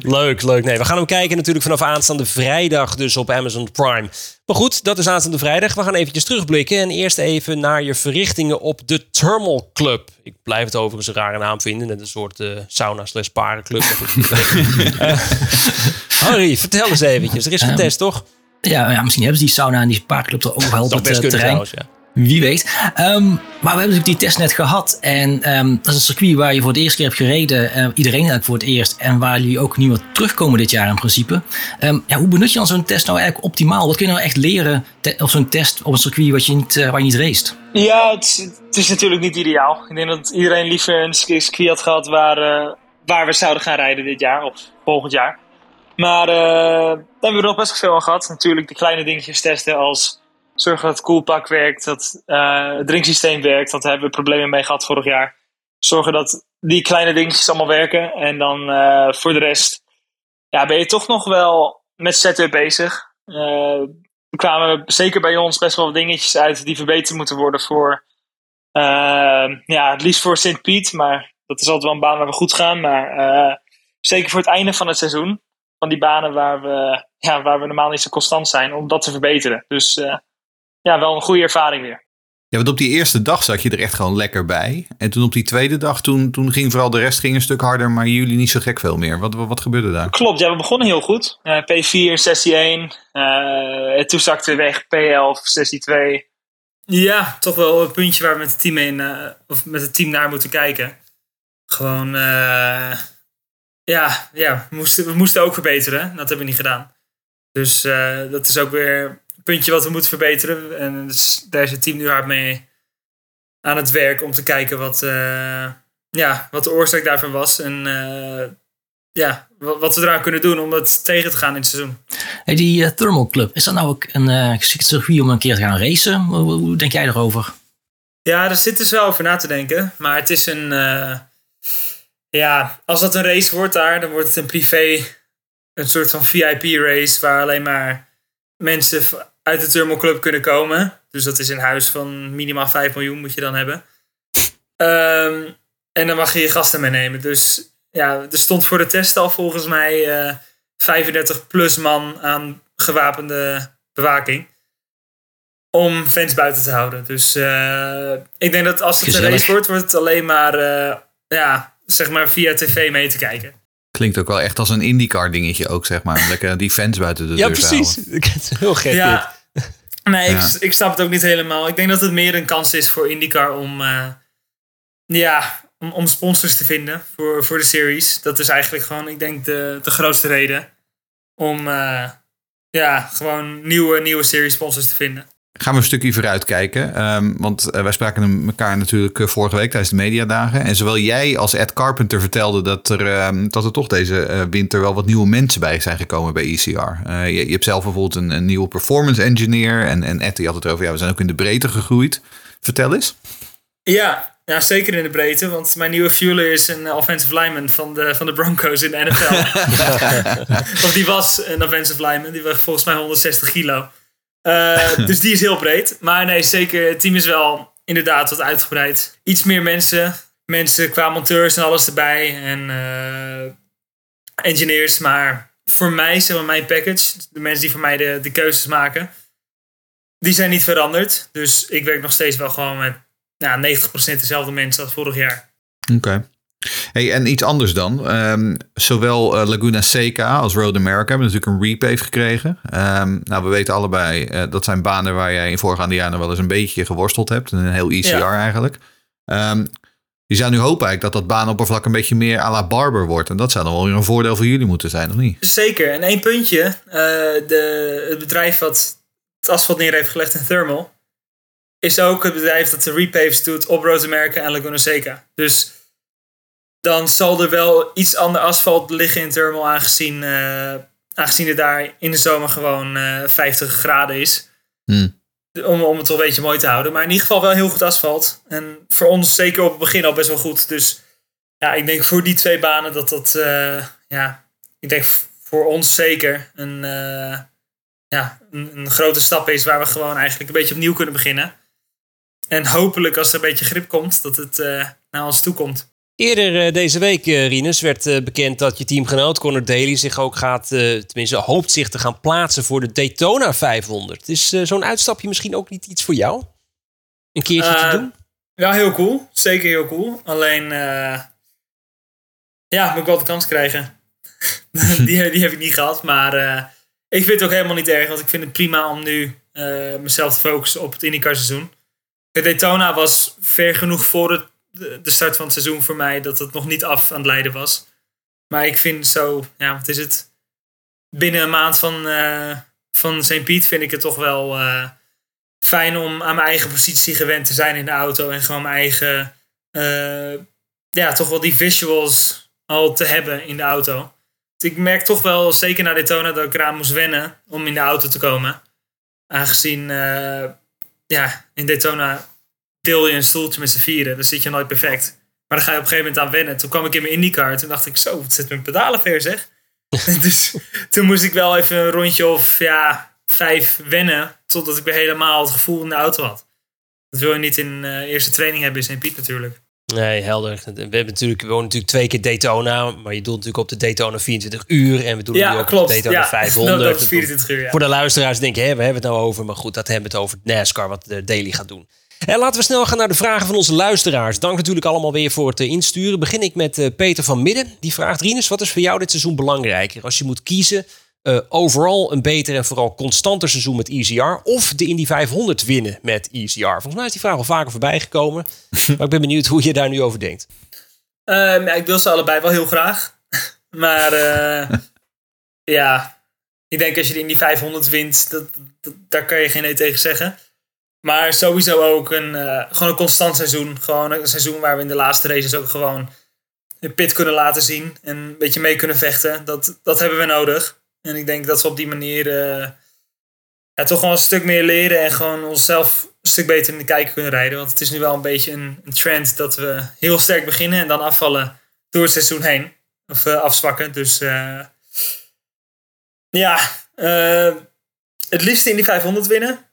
leuk, leuk. Nee, we gaan hem kijken natuurlijk vanaf aanstaande vrijdag dus op Amazon Prime. Maar goed, dat is aanstaande vrijdag. We gaan eventjes terugblikken en eerst even naar je verrichtingen op de Thermal Club. Ik blijf het overigens een rare naam vinden. Net een soort eh, sauna slash parenclub. Eh, Harry, vertel eens eventjes. Er is getest, toch? Ja, ja, misschien hebben ze die sauna en die paardclub er ook wel op het eh, terrein. trouwens, ja. Wie weet. Ehm, maar we hebben natuurlijk die test net gehad. En ehm, dat is een circuit waar je voor het eerst keer hebt gereden. eh, iedereen eigenlijk voor het eerst. En waar jullie ook niet meer terugkomen dit jaar in principe. Ehm, ja, hoe benut je dan zo'n test nou eigenlijk optimaal? Wat kun je nou echt leren te- op zo'n test op een circuit wat je niet, eh, waar je niet race? Ja, het, is- het is natuurlijk niet ideaal. Ik denk dat iedereen liever een circuit had gehad waar, eh, waar we zouden gaan rijden dit jaar of volgend jaar. Maar eh, hebben we nog best veel aan gehad. Natuurlijk de kleine dingetjes testen als zorgen dat het koelpak werkt, dat eh, het drinksysteem werkt. Daar hebben we problemen mee gehad vorig jaar. Zorgen dat die kleine dingetjes allemaal werken. En dan eh, voor de rest ja, ben je toch nog wel met setup bezig. Eh, er kwamen zeker bij ons best wel wat dingetjes uit die verbeterd moeten worden voor, ja, het liefst voor St. Piet, maar dat is altijd wel een baan waar we goed gaan. Maar zeker voor het einde van het seizoen, van die banen waar we, ja, waar we normaal niet zo constant zijn, om dat te verbeteren. Dus eh, ja, wel een goede ervaring weer. Ja, want op die eerste dag zat je er echt gewoon lekker bij. En toen op die tweede dag, toen, toen ging vooral de rest ging een stuk harder, maar jullie niet zo gek veel meer. Wat, wat, wat gebeurde daar? Klopt, ja, we begonnen heel goed. Eh, P4, sessie 1. eh, en toen zakte we weg P11, sessie 2. Ja, toch wel een puntje waar we met het team, in, eh, of met het team naar moeten kijken. Gewoon, eh, ja, ja we, moesten, we moesten ook verbeteren. Dat hebben we niet gedaan. Dus eh, dat is ook weer een puntje wat we moeten verbeteren. En dus daar is het team nu hard mee aan het werk om te kijken wat, eh, ja, wat de oorzaak daarvan was. En eh, ja, wat, we eraan kunnen doen om het tegen te gaan in het seizoen. Hey, die Thermal Club, is dat nou ook een geschikt circuit om een keer te gaan racen? Hoe, hoe denk jij erover? Ja, daar zit dus wel over na te denken. Maar het is een. ja, als dat een race wordt daar, dan wordt het een privé. Een soort van VIP-race waar alleen maar mensen uit de Thermal Club kunnen komen. Dus dat is een huis van minimaal 5 miljoen moet je dan hebben. Ehm, en dan mag je je gasten meenemen. Dus ja, er stond voor de test al volgens mij eh 35 plus man aan gewapende bewaking om fans buiten te houden. Dus eh, ik denk dat als het een race wordt, wordt het alleen maar, eh, ja, zeg maar via tv mee te kijken. Klinkt ook wel echt als een IndyCar dingetje ook, zeg maar. Lekker die fans buiten de Ja, deur te precies. Het is heel gek dit. Ja, nee, Ja. Ik, ik snap het ook niet helemaal. Ik denk dat het meer een kans is voor IndyCar om, eh, ja, om, om sponsors te vinden voor, voor de series. Dat is eigenlijk gewoon, ik denk, de, de grootste reden om eh, ja, gewoon nieuwe, nieuwe series sponsors te vinden. Gaan we een stukje vooruit kijken. ehm, want eh, wij spraken elkaar natuurlijk eh, vorige week tijdens de mediadagen. En zowel jij als Ed Carpenter vertelden dat er, ehm, dat er toch deze eh, winter wel wat nieuwe mensen bij zijn gekomen bij ECR. Eh, je, je hebt zelf bijvoorbeeld een, een nieuwe performance engineer. En, en Ed die had het erover, ja, we zijn ook in de breedte gegroeid. Vertel eens. Ja, ja, zeker in de breedte. Want mijn nieuwe fueler is een offensive lineman van de, van de Broncos in de NFL. of die was een offensive lineman. Die weegt volgens mij 160 kilo. Eh, dus die is heel breed. Maar nee, zeker. Het team is wel inderdaad wat uitgebreid. Iets meer mensen. Mensen qua monteurs en alles erbij. En eh, engineers. Maar voor mij, zeg maar mijn package. De mensen die voor mij de, de keuzes maken. Die zijn niet veranderd. Dus ik werk nog steeds wel gewoon met nou, 90% dezelfde mensen als vorig jaar. Oké. Hey, en iets anders dan. Ehm, zowel eh, Laguna Seca als Road America hebben natuurlijk een repave gekregen. Ehm, nou, we weten allebei, eh, dat zijn banen waar jij in voorgaande jaren wel eens een beetje geworsteld hebt. Een heel ECR Ja. eigenlijk. Ehm, je zou nu hopen eigenlijk dat dat baanoppervlak een beetje meer à la Barber wordt. En dat zou dan wel weer een voordeel voor jullie moeten zijn, of niet? Zeker. En één puntje. eh, de, het bedrijf wat het asfalt neer heeft gelegd in Thermal... is ook het bedrijf dat de repaves doet op Road America en Laguna Seca. Dus dan zal er wel iets ander asfalt liggen in Thermal... aangezien, eh, aangezien het daar in de zomer gewoon eh 50 graden is. Hmm. Om, om het wel een beetje mooi te houden. Maar in ieder geval wel heel goed asfalt. En voor ons zeker op het begin al best wel goed. Dus ja, ik denk voor die twee banen dat dat... eh, ja, ik denk voor ons zeker een, ja, een, een grote stap is... waar we gewoon eigenlijk een beetje opnieuw kunnen beginnen. En hopelijk als er een beetje grip komt... dat het naar ons toe komt. Eerder eh, deze week, eh, Rinus, werd eh, bekend dat je teamgenoot Conor Daly zich ook gaat, tenminste hoopt zich te gaan plaatsen voor de Daytona 500. Is zo'n uitstapje misschien ook niet iets voor jou? Een keertje te doen? Ja, heel cool. Zeker heel cool. Alleen, eh, ja, moet ik wel de kans krijgen. die, die heb ik niet gehad. Maar eh, ik vind het ook helemaal niet erg. Want ik vind het prima om nu mezelf te focussen op het IndyCar seizoen. De Daytona was ver genoeg voor het, de start van het seizoen voor mij. Dat het nog niet af aan het leiden was. Maar ik vind zo, ja, wat is het? Binnen een maand van, eh van St. Piet vind ik het toch wel... eh, fijn om aan mijn eigen positie gewend te zijn in de auto. En gewoon mijn eigen, eh, ja, toch wel die visuals al te hebben in de auto. Ik merk toch wel, zeker na Daytona, dat ik eraan moest wennen om in de auto te komen. Aangezien, ja, in Daytona deel je een stoeltje met z'n vieren. Dan zit je nooit perfect. Maar dan ga je op een gegeven moment aan wennen. Toen kwam ik in mijn IndyCar. Toen dacht ik, zo, wat zit mijn pedalen ver zeg. dus toen moest ik wel even een rondje of ja, vijf wennen. Totdat ik weer helemaal het gevoel in de auto had. Dat wil je niet in eh eerste training hebben in St. Piet natuurlijk. Nee, helder. We hebben natuurlijk, we wonen natuurlijk twee keer Daytona, maar je doet natuurlijk op de Daytona 24 uur en we doen Ja, nu ook klopt. op de Daytona Ja, 500. dat- dat is 24 uur, ja. Voor de luisteraars denken, hè, we hebben het nou over, maar goed, dat hebben we het over NASCAR, wat de Daily gaat doen. En laten we snel gaan naar de vragen van onze luisteraars. Dank natuurlijk allemaal weer voor het eh, insturen. Begin ik met eh, Peter van Midden. Die vraagt, Rinus, wat is voor jou dit seizoen belangrijker? Als je moet kiezen, uh, overal een beter en vooral constanter seizoen met ECR... of de Indy 500 winnen met ECR? Volgens mij is die vraag al vaker voorbij gekomen. maar ik ben benieuwd hoe je daar nu over denkt. Um, ja, ik wil ze allebei wel heel graag. maar uh, ja, ik denk als je de Indy 500 wint, dat, dat, daar kan je geen nee tegen zeggen. Maar sowieso ook een, uh, gewoon een constant seizoen. Gewoon een seizoen waar we in de laatste races ook gewoon de pit kunnen laten zien. En een beetje mee kunnen vechten. Dat, dat hebben we nodig. En ik denk dat we op die manier ja, toch gewoon een stuk meer leren. En gewoon onszelf een stuk beter in de kijker kunnen rijden. Want het is nu wel een beetje een, een trend dat we heel sterk beginnen. En dan afvallen door het seizoen heen. Of uh, afzwakken. Dus ja, het liefste in die 500 winnen.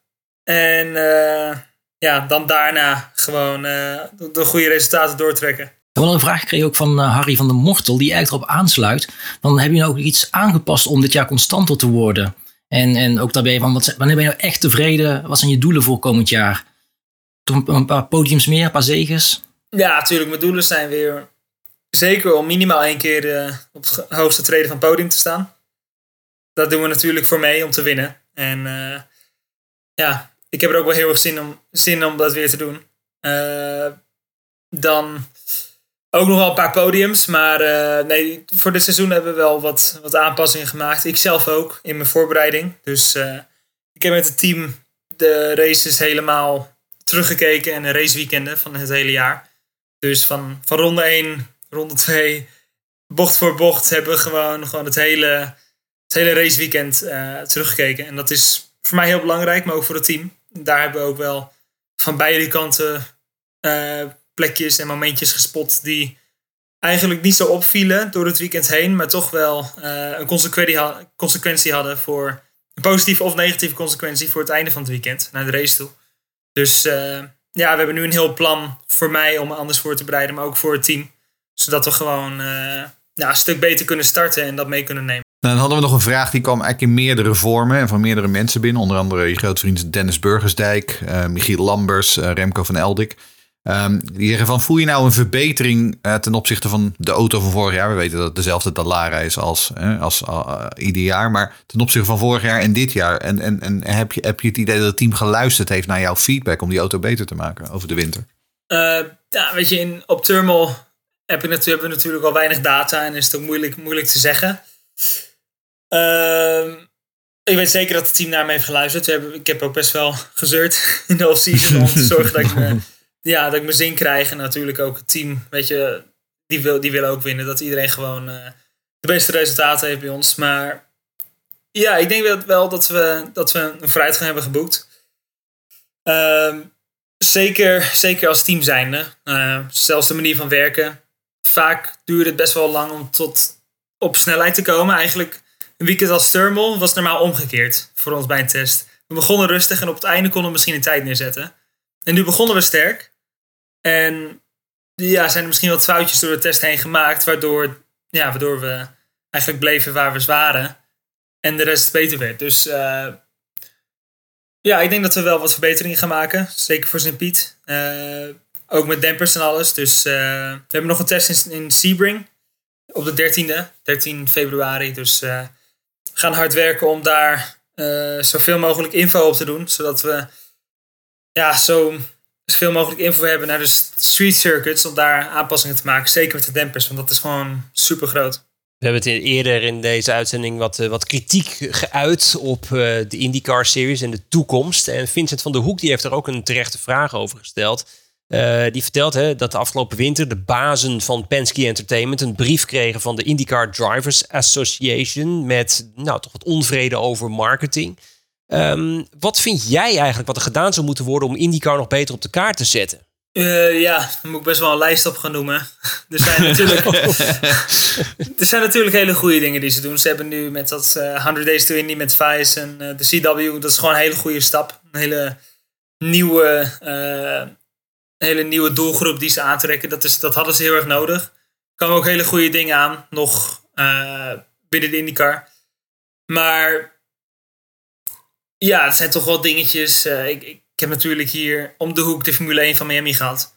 En uh, ja, dan daarna gewoon uh, de goede resultaten doortrekken. We hebben een vraag gekregen ook van uh, Harry van der Mortel, die eigenlijk erop aansluit. Dan heb je nou ook iets aangepast om dit jaar constanter te worden. En, en ook daarbij van, wat, wanneer ben je nou echt tevreden? Wat zijn je doelen voor komend jaar? Toch een, een paar podiums meer, een paar zegens? Ja, natuurlijk. Mijn doelen zijn weer zeker om minimaal één keer op het hoogste treden van het podium te staan. Dat doen we natuurlijk voor mee om te winnen. En ja, ik heb er ook wel heel erg zin om, zin om dat weer te doen. Uh, dan ook nog wel een paar podiums. Maar uh, nee, voor dit seizoen hebben we wel wat, wat aanpassingen gemaakt. Ik zelf ook in mijn voorbereiding. Dus uh, ik heb met het team de races helemaal teruggekeken en de raceweekenden van het hele jaar. Dus van, van ronde 1, ronde 2, bocht voor bocht hebben we gewoon, gewoon het hele, het hele raceweekend teruggekeken. En dat is voor mij heel belangrijk, maar ook voor het team daar hebben we ook wel van beide kanten uh, plekjes en momentjes gespot die eigenlijk niet zo opvielen door het weekend heen, maar toch wel uh, een consequentie, hadden voor een positieve of negatieve consequentie voor het einde van het weekend naar de race toe. Dus uh, ja, we hebben nu een heel plan voor mij om anders voor te bereiden, maar ook voor het team. Zodat we gewoon een stuk beter kunnen starten en dat mee kunnen nemen. Nou, dan hadden we nog een vraag die kwam eigenlijk in meerdere vormen en van meerdere mensen binnen. Onder andere je grote vriend Dennis Burgersdijk, uh, Michiel Lambers, uh, Remco van Eldik. Um, die zeggen van, voel je nou een verbetering uh, ten opzichte van de auto van vorig jaar? We weten dat het dezelfde Dallara is als, als ieder jaar, maar ten opzichte van vorig jaar en dit jaar. En, en, en heb, je, heb je het idee dat het team geluisterd heeft naar jouw feedback om die auto beter te maken over de winter? ja, weet je, in, op Thermal hebben we natuurlijk al weinig data en is het ook moeilijk, moeilijk te zeggen. Uh, ik weet zeker dat het team naar me heeft geluisterd. We hebben, ik heb ook best wel gezeurd in de offseason om te zorgen dat ik, me, ja, dat ik mijn zin krijg. En natuurlijk ook het team, weet je, die wil, die willen ook winnen. Dat iedereen gewoon uh, de beste resultaten heeft bij ons. Maar ja, ik denk wel, wel dat, we, dat we een vooruitgang hebben geboekt. Uh, zeker, zeker als team zijnde. Uh, zelfs de manier van werken. Vaak duurde het best wel lang om tot op snelheid te komen. Eigenlijk een weekend als thermal was normaal omgekeerd voor ons bij een test. We begonnen rustig en op het einde konden we misschien een tijd neerzetten. En nu begonnen we sterk. En ja, zijn er misschien wat foutjes door de test heen gemaakt, waardoor, ja, waardoor we eigenlijk bleven waar we waren. En de rest beter werd. Dus uh, ja, ik denk dat we wel wat verbeteringen gaan maken. Zeker voor St. Piet. Uh, ook met dempers en alles. Dus uh, we hebben nog een test in, in Sebring. Op de 13e, 13 februari. Dus gaan hard werken om daar uh, zoveel mogelijk info op te doen. Zodat we ja, zo zoveel mogelijk info hebben naar de street circuits. Om daar aanpassingen te maken. Zeker met de dempers, want dat is gewoon super groot. We hebben het eerder in deze uitzending wat, wat kritiek geuit op uh, de IndyCar Series en de toekomst. En Vincent van der Hoek die heeft er ook een terechte vraag over gesteld. Uh, die vertelt hè, dat de afgelopen winter de bazen van Penske Entertainment een brief kregen van de IndyCar Drivers Association met nou, toch wat onvrede over marketing. Um, wat vind jij eigenlijk wat er gedaan zou moeten worden om IndyCar nog beter op de kaart te zetten? Uh, ja, dan moet ik best wel een lijst op gaan noemen. Er zijn natuurlijk, er zijn natuurlijk hele goede dingen die ze doen. Ze hebben nu met dat uh, 100 Days to Indy met Vice en de CW, dat is gewoon een hele goede stap. Een hele nieuwe een hele nieuwe doelgroep die ze aantrekken. Dat, is, dat hadden ze heel erg nodig. Kwamen ook hele goede dingen aan, nog uh, binnen de IndyCar. Maar ja, het zijn toch wel dingetjes. Uh, ik, ik, heb natuurlijk hier om de hoek de Formule 1 van Miami gehad.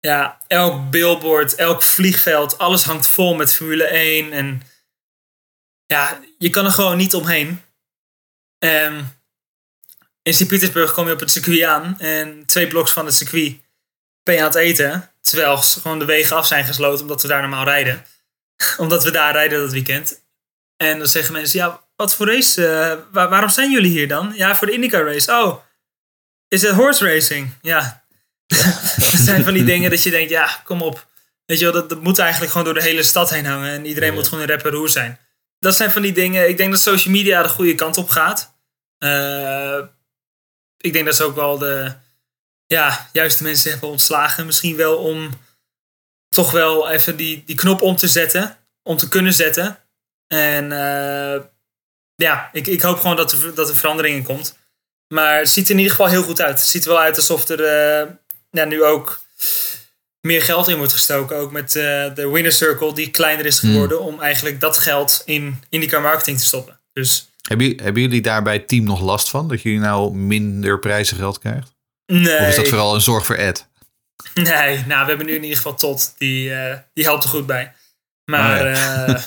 Ja, elk billboard, elk vliegveld, alles hangt vol met Formule 1. En ja, je kan er gewoon niet omheen. En in Sint-Petersburg kom je op het circuit aan. En twee bloks van het circuit ben je aan het eten. Terwijl gewoon de wegen af zijn gesloten omdat we daar normaal rijden. omdat we daar rijden dat weekend. En dan zeggen mensen, ja, wat voor race? eh, waar- waarom zijn jullie hier dan? Ja, voor de IndyCar race. Oh, is het horse racing? Ja. dat zijn van die dingen dat je denkt, ja, kom op. Weet je wel, dat, dat moet eigenlijk gewoon door de hele stad heen hangen. En iedereen moet gewoon een rapper roer zijn. Dat zijn van die dingen. Ik denk dat social media de goede kant op gaat. Eh, ik denk dat ze ook wel de ja, juiste mensen hebben ontslagen. Misschien wel om toch wel even die, die knop om te zetten. Om te kunnen zetten. En eh, ja, ik, ik hoop gewoon dat er, dat er verandering in komt. Maar het ziet er in ieder geval heel goed uit. Het ziet er wel uit alsof er eh, ja, nu ook meer geld in wordt gestoken. Ook met eh, de winner circle die kleiner is geworden. Om eigenlijk dat geld in IndyCar marketing te stoppen. Dus Hebben, jullie- hebben jullie daar bij het team nog last van? Dat jullie nou minder prijzengeld krijgt? Nee. Of is dat vooral een zorg voor Ed? Nee, nou, we hebben nu in ieder geval Tot. Die, eh, die helpt er goed bij. Maar Oh eh,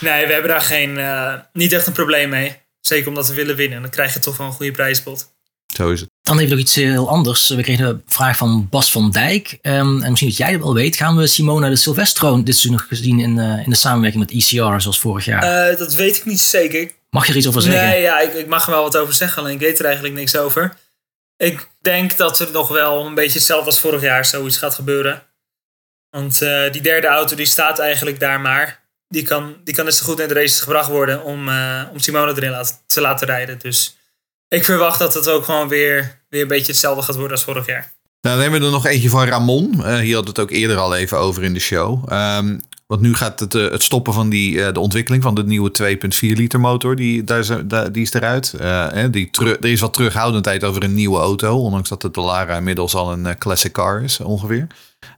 nee, we hebben daar geen, eh, niet echt een probleem mee. Zeker omdat we willen winnen. Dan krijg je toch wel een goede prijspot. Zo is het. Dan even nog iets heel anders. We kregen een vraag van Bas van Dijk. Ehm, en misschien dat jij het wel weet. Gaan we Simona de Silvestro dit seizoen nog gezien in, eh, in de samenwerking met ECR zoals vorig jaar? Eh, dat weet ik niet zeker. Mag je er iets over zeggen? Nee, ja, ik, ik mag er wel wat over zeggen. Alleen ik weet er eigenlijk niks over. Ik denk dat er nog wel een beetje hetzelfde als vorig jaar zoiets gaat gebeuren. Want eh, die derde auto die staat eigenlijk daar maar. Die kan, die kan zo goed in de races gebracht worden om, eh, om Simone erin te laten rijden. Dus ik verwacht dat het ook gewoon weer, weer een beetje hetzelfde gaat worden als vorig jaar. Nou, dan hebben we er nog eentje van Ramon. Eh, hier had het ook eerder al even over in de show. Ehm, want nu gaat het, eh, het stoppen van die, eh, de ontwikkeling van de nieuwe 2.4 liter motor. Die, daar is, die is eruit. Eh, die er is wat terughoudendheid over een nieuwe auto. Ondanks dat de Dallara inmiddels al een classic car is ongeveer.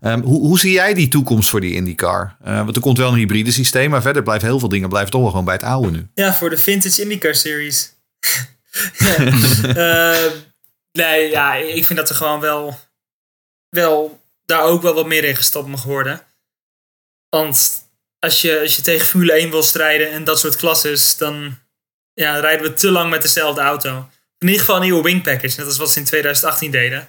Ehm, hoe, hoe zie jij die toekomst voor die IndyCar? Eh, want er komt wel een hybride systeem. Maar verder blijven heel veel dingen blijven toch wel gewoon bij het oude nu. Ja, voor de Vintage IndyCar Series. Ja. Eh, nee, ja, ik vind dat er gewoon wel, wel daar ook wel wat meer in gestopt mag worden. Want als je, als je tegen Formule 1 wil strijden en dat soort klasses, dan ja, rijden we te lang met dezelfde auto. In ieder geval een nieuwe wing package, net als wat ze in 2018 deden.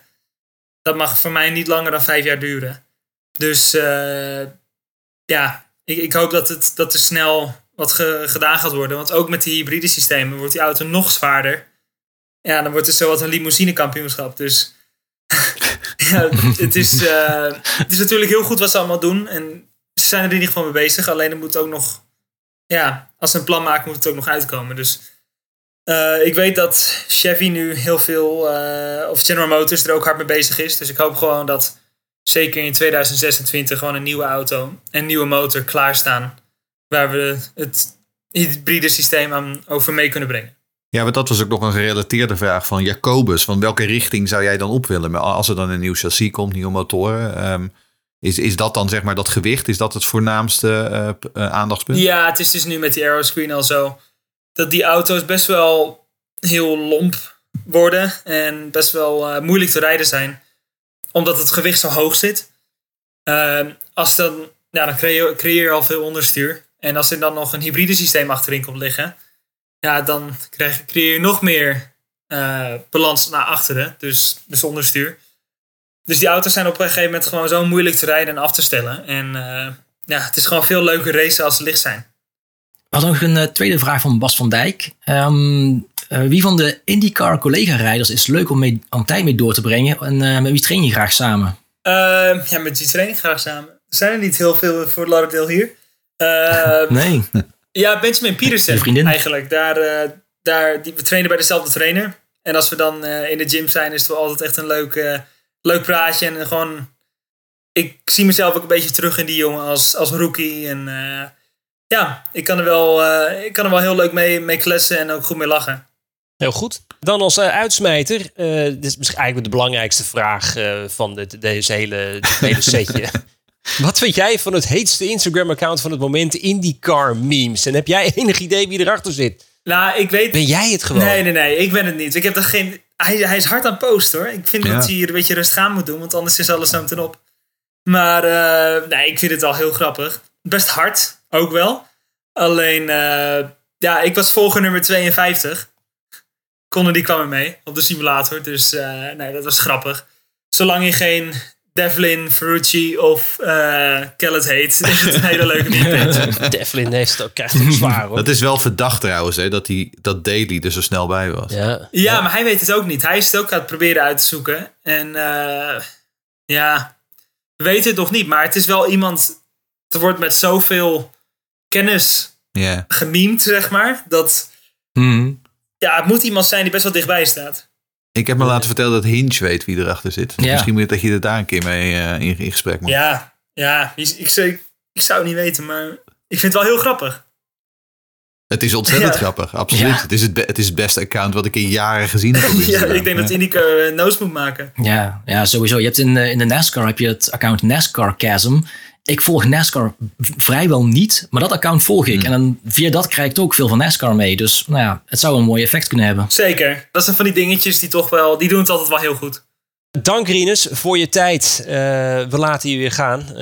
Dat mag voor mij niet langer dan vijf jaar duren. Dus eh, ja, ik, ik hoop dat, het, dat er snel wat ge- gedaan gaat worden. Want ook met die hybride systemen wordt die auto nog zwaarder. Ja, dan wordt het zo wat een limousine kampioenschap. Dus ja, het, is, eh, het is natuurlijk heel goed wat ze allemaal doen. En zijn er in ieder geval mee bezig. Alleen er moet ook nog... Ja, als ze een plan maken moet het ook nog uitkomen. Dus eh, ik weet dat Chevy nu heel veel... eh, of General Motors er ook hard mee bezig is. Dus ik hoop gewoon dat zeker in 2026 gewoon een nieuwe auto en nieuwe motor klaarstaan. Waar we het hybride systeem aan over mee kunnen brengen. Ja, want dat was ook nog een gerelateerde vraag van Jacobus. Van welke richting zou jij dan op willen? Als er dan een nieuw chassis komt, nieuwe motoren. ehm, is, is dat dan zeg maar dat gewicht? Is dat het voornaamste eh, eh, aandachtspunt? Ja, het is dus nu met die aeroscreen al zo. Dat die auto's best wel heel lomp worden. En best wel eh, moeilijk te rijden zijn. Omdat het gewicht zo hoog zit. Ehm, als dan, ja, dan creëer, creëer je al veel onderstuur. En als er dan nog een hybride systeem achterin komt liggen. Ja, dan krijg, creëer je nog meer balans naar achteren. Dus, dus onderstuur. Dus die auto's zijn op een gegeven moment gewoon zo moeilijk te rijden en af te stellen. En eh, ja, het is gewoon veel leuker racen als ze licht zijn. We hadden nog een eh, tweede vraag van Bas van Dijk. Ehm, eh, wie van de IndyCar collega-rijders is leuk om, mee, tijd mee door te brengen? En met wie train je graag samen? Ehm, ja, met die training graag samen. Zijn er niet heel veel voor Lauderdale hier. Ehm, Nee. Ja, Benjamin vriendin? eigenlijk. Daar, eh, daar, die, we trainen bij dezelfde trainer. En als we dan in de gym zijn, is het wel altijd echt een leuk, eh, leuk praatje. En gewoon, ik zie mezelf ook een beetje terug in die jongen als, als rookie. En eh, ja, ik kan er wel, eh, ik kan er wel heel leuk mee, mee kletsen en ook goed mee lachen. Heel goed. Dan als eh, uitsmijter. dit is misschien eigenlijk de belangrijkste vraag van dit, deze hele, dit hele setje. Wat vind jij van het heetste Instagram-account van het moment, IndyCar memes? En heb jij enig idee wie erachter zit? Nou, ik weet... Ben jij het gewoon? Nee, nee, nee. Ik ben het niet. Ik heb er geen, hij, hij is hard aan post hoor. Ik vind Ja. dat hij hier een beetje rustig aan moet doen, want anders is alles zo ten op. Maar eh, nee, ik vind het al heel grappig. Best hard, ook wel. Alleen, eh, ja, ik was volger nummer 52. Conor die kwam er mee op de simulator, dus eh, nee, dat was grappig. Zolang je geen Devlin, Ferrucci of eh Kellet heet, is het een hele leuke meme-page. Devlin heeft het ook, ook zwaar hoor. Dat is wel verdacht trouwens, hè, dat, die, dat Daly er zo snel bij was. Ja. Ja, maar hij weet het ook niet. Hij is het ook aan het proberen uit te zoeken. En eh, ja, we weten het nog niet. Maar het is wel iemand... Er wordt met zoveel kennis Ja. gememd, zeg maar. Dat ja, het moet iemand zijn die best wel dichtbij staat. Ik heb me laten vertellen dat Hinge weet wie erachter zit. Ja. Misschien moet je dat je er daar een keer mee eh, in, in gesprek moet. Ja, ja ik, ik, zou- ik zou het niet weten, maar ik vind het wel heel grappig. Het is ontzettend Ja. grappig, absoluut. Ja. Het, is het, is het beste account wat ik in jaren gezien heb. op ja, Instagram. ik denk dat Ja. Ineke uh, noos moet maken. Ja, ja, sowieso. Je hebt in, eh, in de NASCAR heb je het account NASCAR Chasm. Ik volg NASCAR vrijwel niet, maar dat account volg ik. En dan, via dat krijg ik ook veel van NASCAR mee. Dus nou ja, het zou een mooi effect kunnen hebben. Zeker. Dat zijn van die dingetjes die toch wel... Die doen het altijd wel heel goed. Dank Rinus voor je tijd. Eh, we laten je weer gaan. Eh,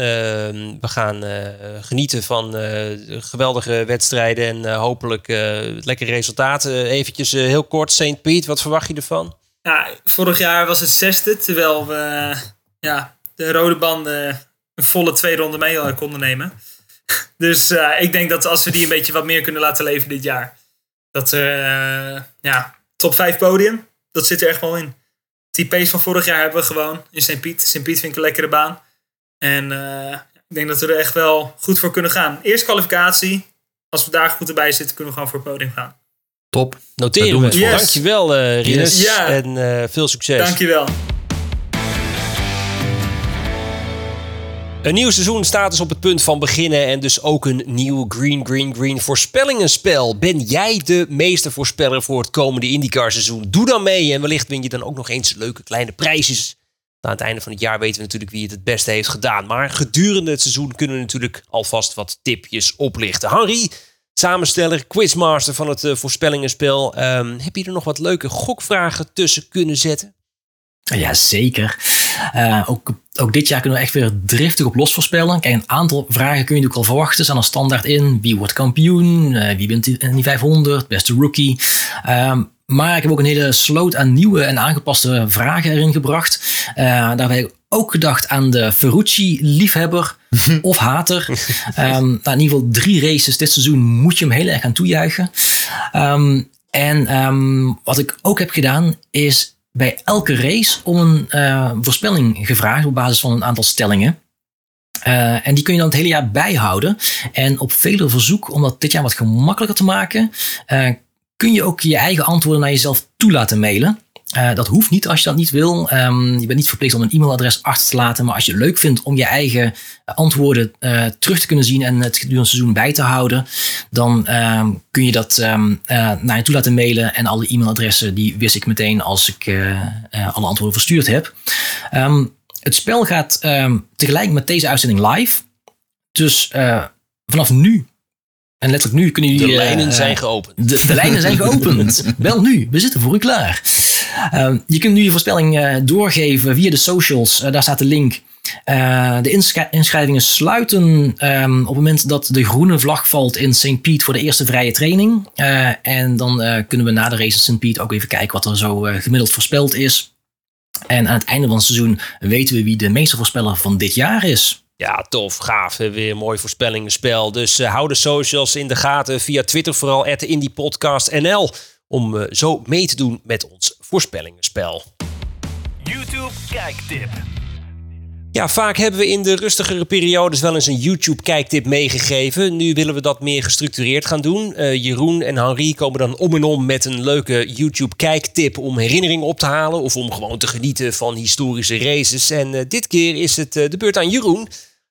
we gaan eh, genieten van eh, geweldige wedstrijden en eh, hopelijk eh, lekkere resultaten. Eventjes heel kort, St. Piet, wat verwacht je ervan? Ja, vorig jaar was het zesde, terwijl we ja, de rode banden een volle twee ronden mee konden nemen. Dus eh, ik denk dat als we die een beetje wat meer kunnen laten leven dit jaar, dat eh, ja, top 5 podium, dat zit er echt wel in. Die pace van vorig jaar hebben we gewoon in St. Piet. St. Piet vind ik een lekkere baan. En eh, ik denk dat we er echt wel goed voor kunnen gaan. Eerst kwalificatie. Als we daar goed erbij zitten, kunnen we gewoon voor het podium gaan. Top. Noteren we. Dankjewel eh Rinus. Yes. Ja. En eh, veel succes. Dankjewel. Een nieuw seizoen staat dus op het punt van beginnen en dus ook een nieuw Green Green Green voorspellingenspel. Ben jij de meestervoorspeller voor het komende IndyCar seizoen? Doe dan mee en wellicht win je dan ook nog eens leuke kleine prijsjes. Aan het einde van het jaar weten we natuurlijk wie het het beste heeft gedaan. Maar gedurende het seizoen kunnen we natuurlijk alvast wat tipjes oplichten. Henri, samensteller, quizmaster van het eh, voorspellingenspel. Ehm, heb je er nog wat leuke gokvragen tussen kunnen zetten? Ja, Eh, ook, ook dit jaar kunnen we echt weer driftig op los voorspellen. Kijk, een aantal vragen kun je natuurlijk al verwachten. Staan er standaard in. Wie wordt kampioen? Eh, wie wint die, in die 500? Beste rookie? Ehm, maar ik heb ook een hele sloot aan nieuwe en aangepaste vragen erin gebracht. Eh, daarbij heb ik ook gedacht aan de Ferrucci-liefhebber of hater. Nou, in ieder geval drie races dit seizoen moet je hem heel erg aan toejuichen. Ehm, en wat ik ook heb gedaan is bij elke race om een eh, voorspelling gevraagd op basis van een aantal stellingen. Eh, en die kun je dan het hele jaar bijhouden. En op vele verzoek, om dat dit jaar wat gemakkelijker te maken, eh, kun je ook je eigen antwoorden naar jezelf toe laten mailen. Eh, dat hoeft niet als je dat niet wil. Ehm, je bent niet verplicht om een e-mailadres achter te laten. Maar als je het leuk vindt om je eigen antwoorden eh, terug te kunnen zien en het gedurende het seizoen bij te houden, dan ehm, kun je dat ehm, eh, naar je toe laten mailen. En alle e-mailadressen die wist ik meteen als ik eh, eh, alle antwoorden verstuurd heb. Het spel gaat tegelijk met deze uitzending live. Dus eh, vanaf nu en letterlijk nu kunnen jullie... De lijnen eh, zijn geopend. De, de lijnen zijn geopend. Bel nu, we zitten voor u klaar. Ehm, je kunt nu je voorspelling eh, doorgeven via de socials. Eh, daar staat de link. Eh, de inschri- inschrijvingen sluiten ehm, op het moment dat de groene vlag valt in St. Piet voor de eerste vrije training. En dan kunnen we na de race in St. Piet ook even kijken wat er zo gemiddeld voorspeld is. En aan het einde van het seizoen weten we wie de meestervoorspeller van dit jaar is. Ja, tof, gaaf. Weer een mooi voorspellingenspel. Dus hou de socials in de gaten via Twitter, vooral at. Om eh, zo mee te doen met ons voorspellingenspel. YouTube kijktip. Ja, vaak hebben we in de rustigere periodes wel eens een YouTube-kijktip meegegeven. Nu willen we dat meer gestructureerd gaan doen. Eh, Jeroen en Henri komen dan om en om met een leuke YouTube-kijktip om herinneringen op te halen. Of om gewoon te genieten van historische races. En eh, dit keer is het de beurt aan Jeroen.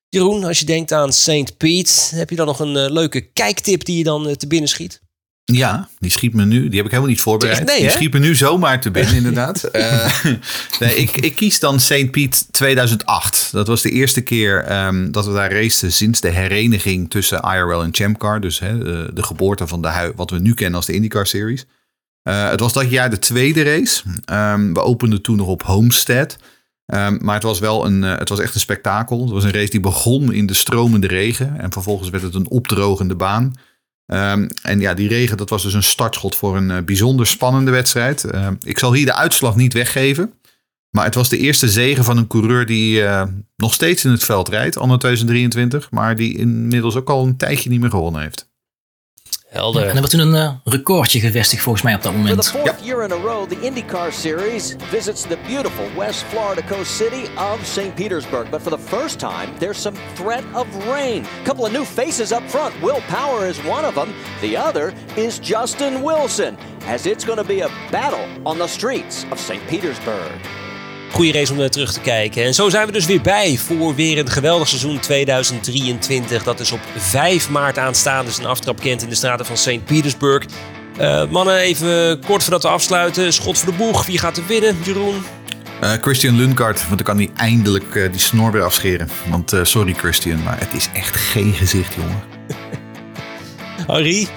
Jeroen, als je denkt aan St. Piet, heb je dan nog een leuke kijktip die je dan te binnen schiet? Ja, die schiet me nu. Die heb ik helemaal niet voorbereid. Nee, die hè? schiet me nu zomaar te binnen, inderdaad. Eh, nee, ik, ik kies dan St. Piet 2008. Dat was de eerste keer ehm, dat we daar racen sinds de hereniging tussen IRL en Champcar. Dus hè, de, de geboorte van de wat we nu kennen als de IndyCar Series. Uh, het was dat jaar de tweede race. Um, we openden toen nog op Homestead. Um, maar het was wel een, uh, het was echt een spektakel. Het was een race die begon in de stromende regen. En vervolgens werd het een opdrogende baan. Um, en ja, die regen, dat was dus een startschot voor een uh, bijzonder spannende wedstrijd. ik zal hier de uitslag niet weggeven. Maar het was de eerste zegen van een coureur die nog steeds in het veld rijdt, anno 2023. Maar die inmiddels ook al een tijdje niet meer gewonnen heeft. Helder. En er werd toen een uh, recordje gevestigd volgens mij op dat moment. For the fourth year in a row, the IndyCar Series visits the beautiful West Florida coast city of St. Petersburg. But for the first time, there's some threat of rain. A couple of new faces up front. Will Power is one of them. The other is Justin Wilson, as it's going to be a battle on the streets of St. Petersburg. Goede race om naar terug te kijken. En zo zijn we dus weer bij voor weer een geweldig seizoen 2023. Dat is op 5 maart aanstaande zijn aftrap kent in de straten van St. Petersburg. Uh, mannen, even kort voordat we afsluiten. Schot voor de boeg. Wie gaat er winnen, Jeroen? Uh, Christian Lundgaard, want dan kan hij eindelijk uh, die snor weer afscheren. Want sorry Christian, maar het is echt geen gezicht, jongen. Harry?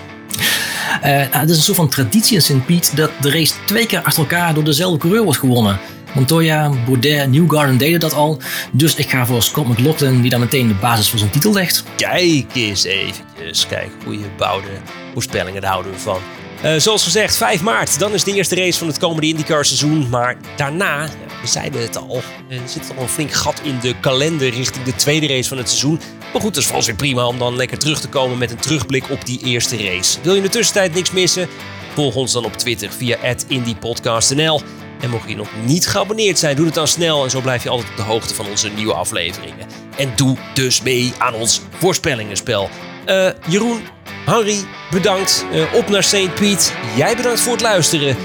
Uh, het is een soort van traditie in St. Piet dat de race twee keer achter elkaar door dezelfde coureur wordt gewonnen. Montoya, Baudet, Newgarden deden dat al. Dus ik ga voor Scott McLaughlin, die dan meteen de basis voor zijn titel legt. Kijk eens eventjes. Kijk, goede bouwde voorspellingen, daar houden we van. Uh, zoals gezegd, 5 maart, dan is de eerste race van het komende IndyCar seizoen. Maar daarna, we zeiden het al, er zit al een flink gat in de kalender richting de tweede race van het seizoen. Maar goed, dat is vast weer prima om dan lekker terug te komen met een terugblik op die eerste race. Wil je in de tussentijd niks missen? Volg ons dan op Twitter via @indypodcastnl. En mocht je nog niet geabonneerd zijn, doe het dan snel. En zo blijf je altijd op de hoogte van onze nieuwe afleveringen. En doe dus mee aan ons voorspellingenspel. Uh, Jeroen, Harry, bedankt. Uh, op naar St. Piet. Jij bedankt voor het luisteren.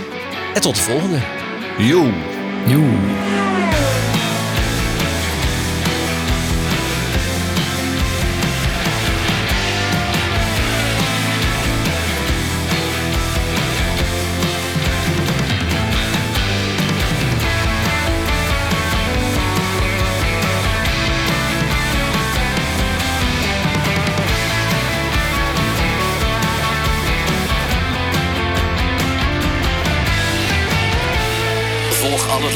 En tot de volgende. Yo. Yo.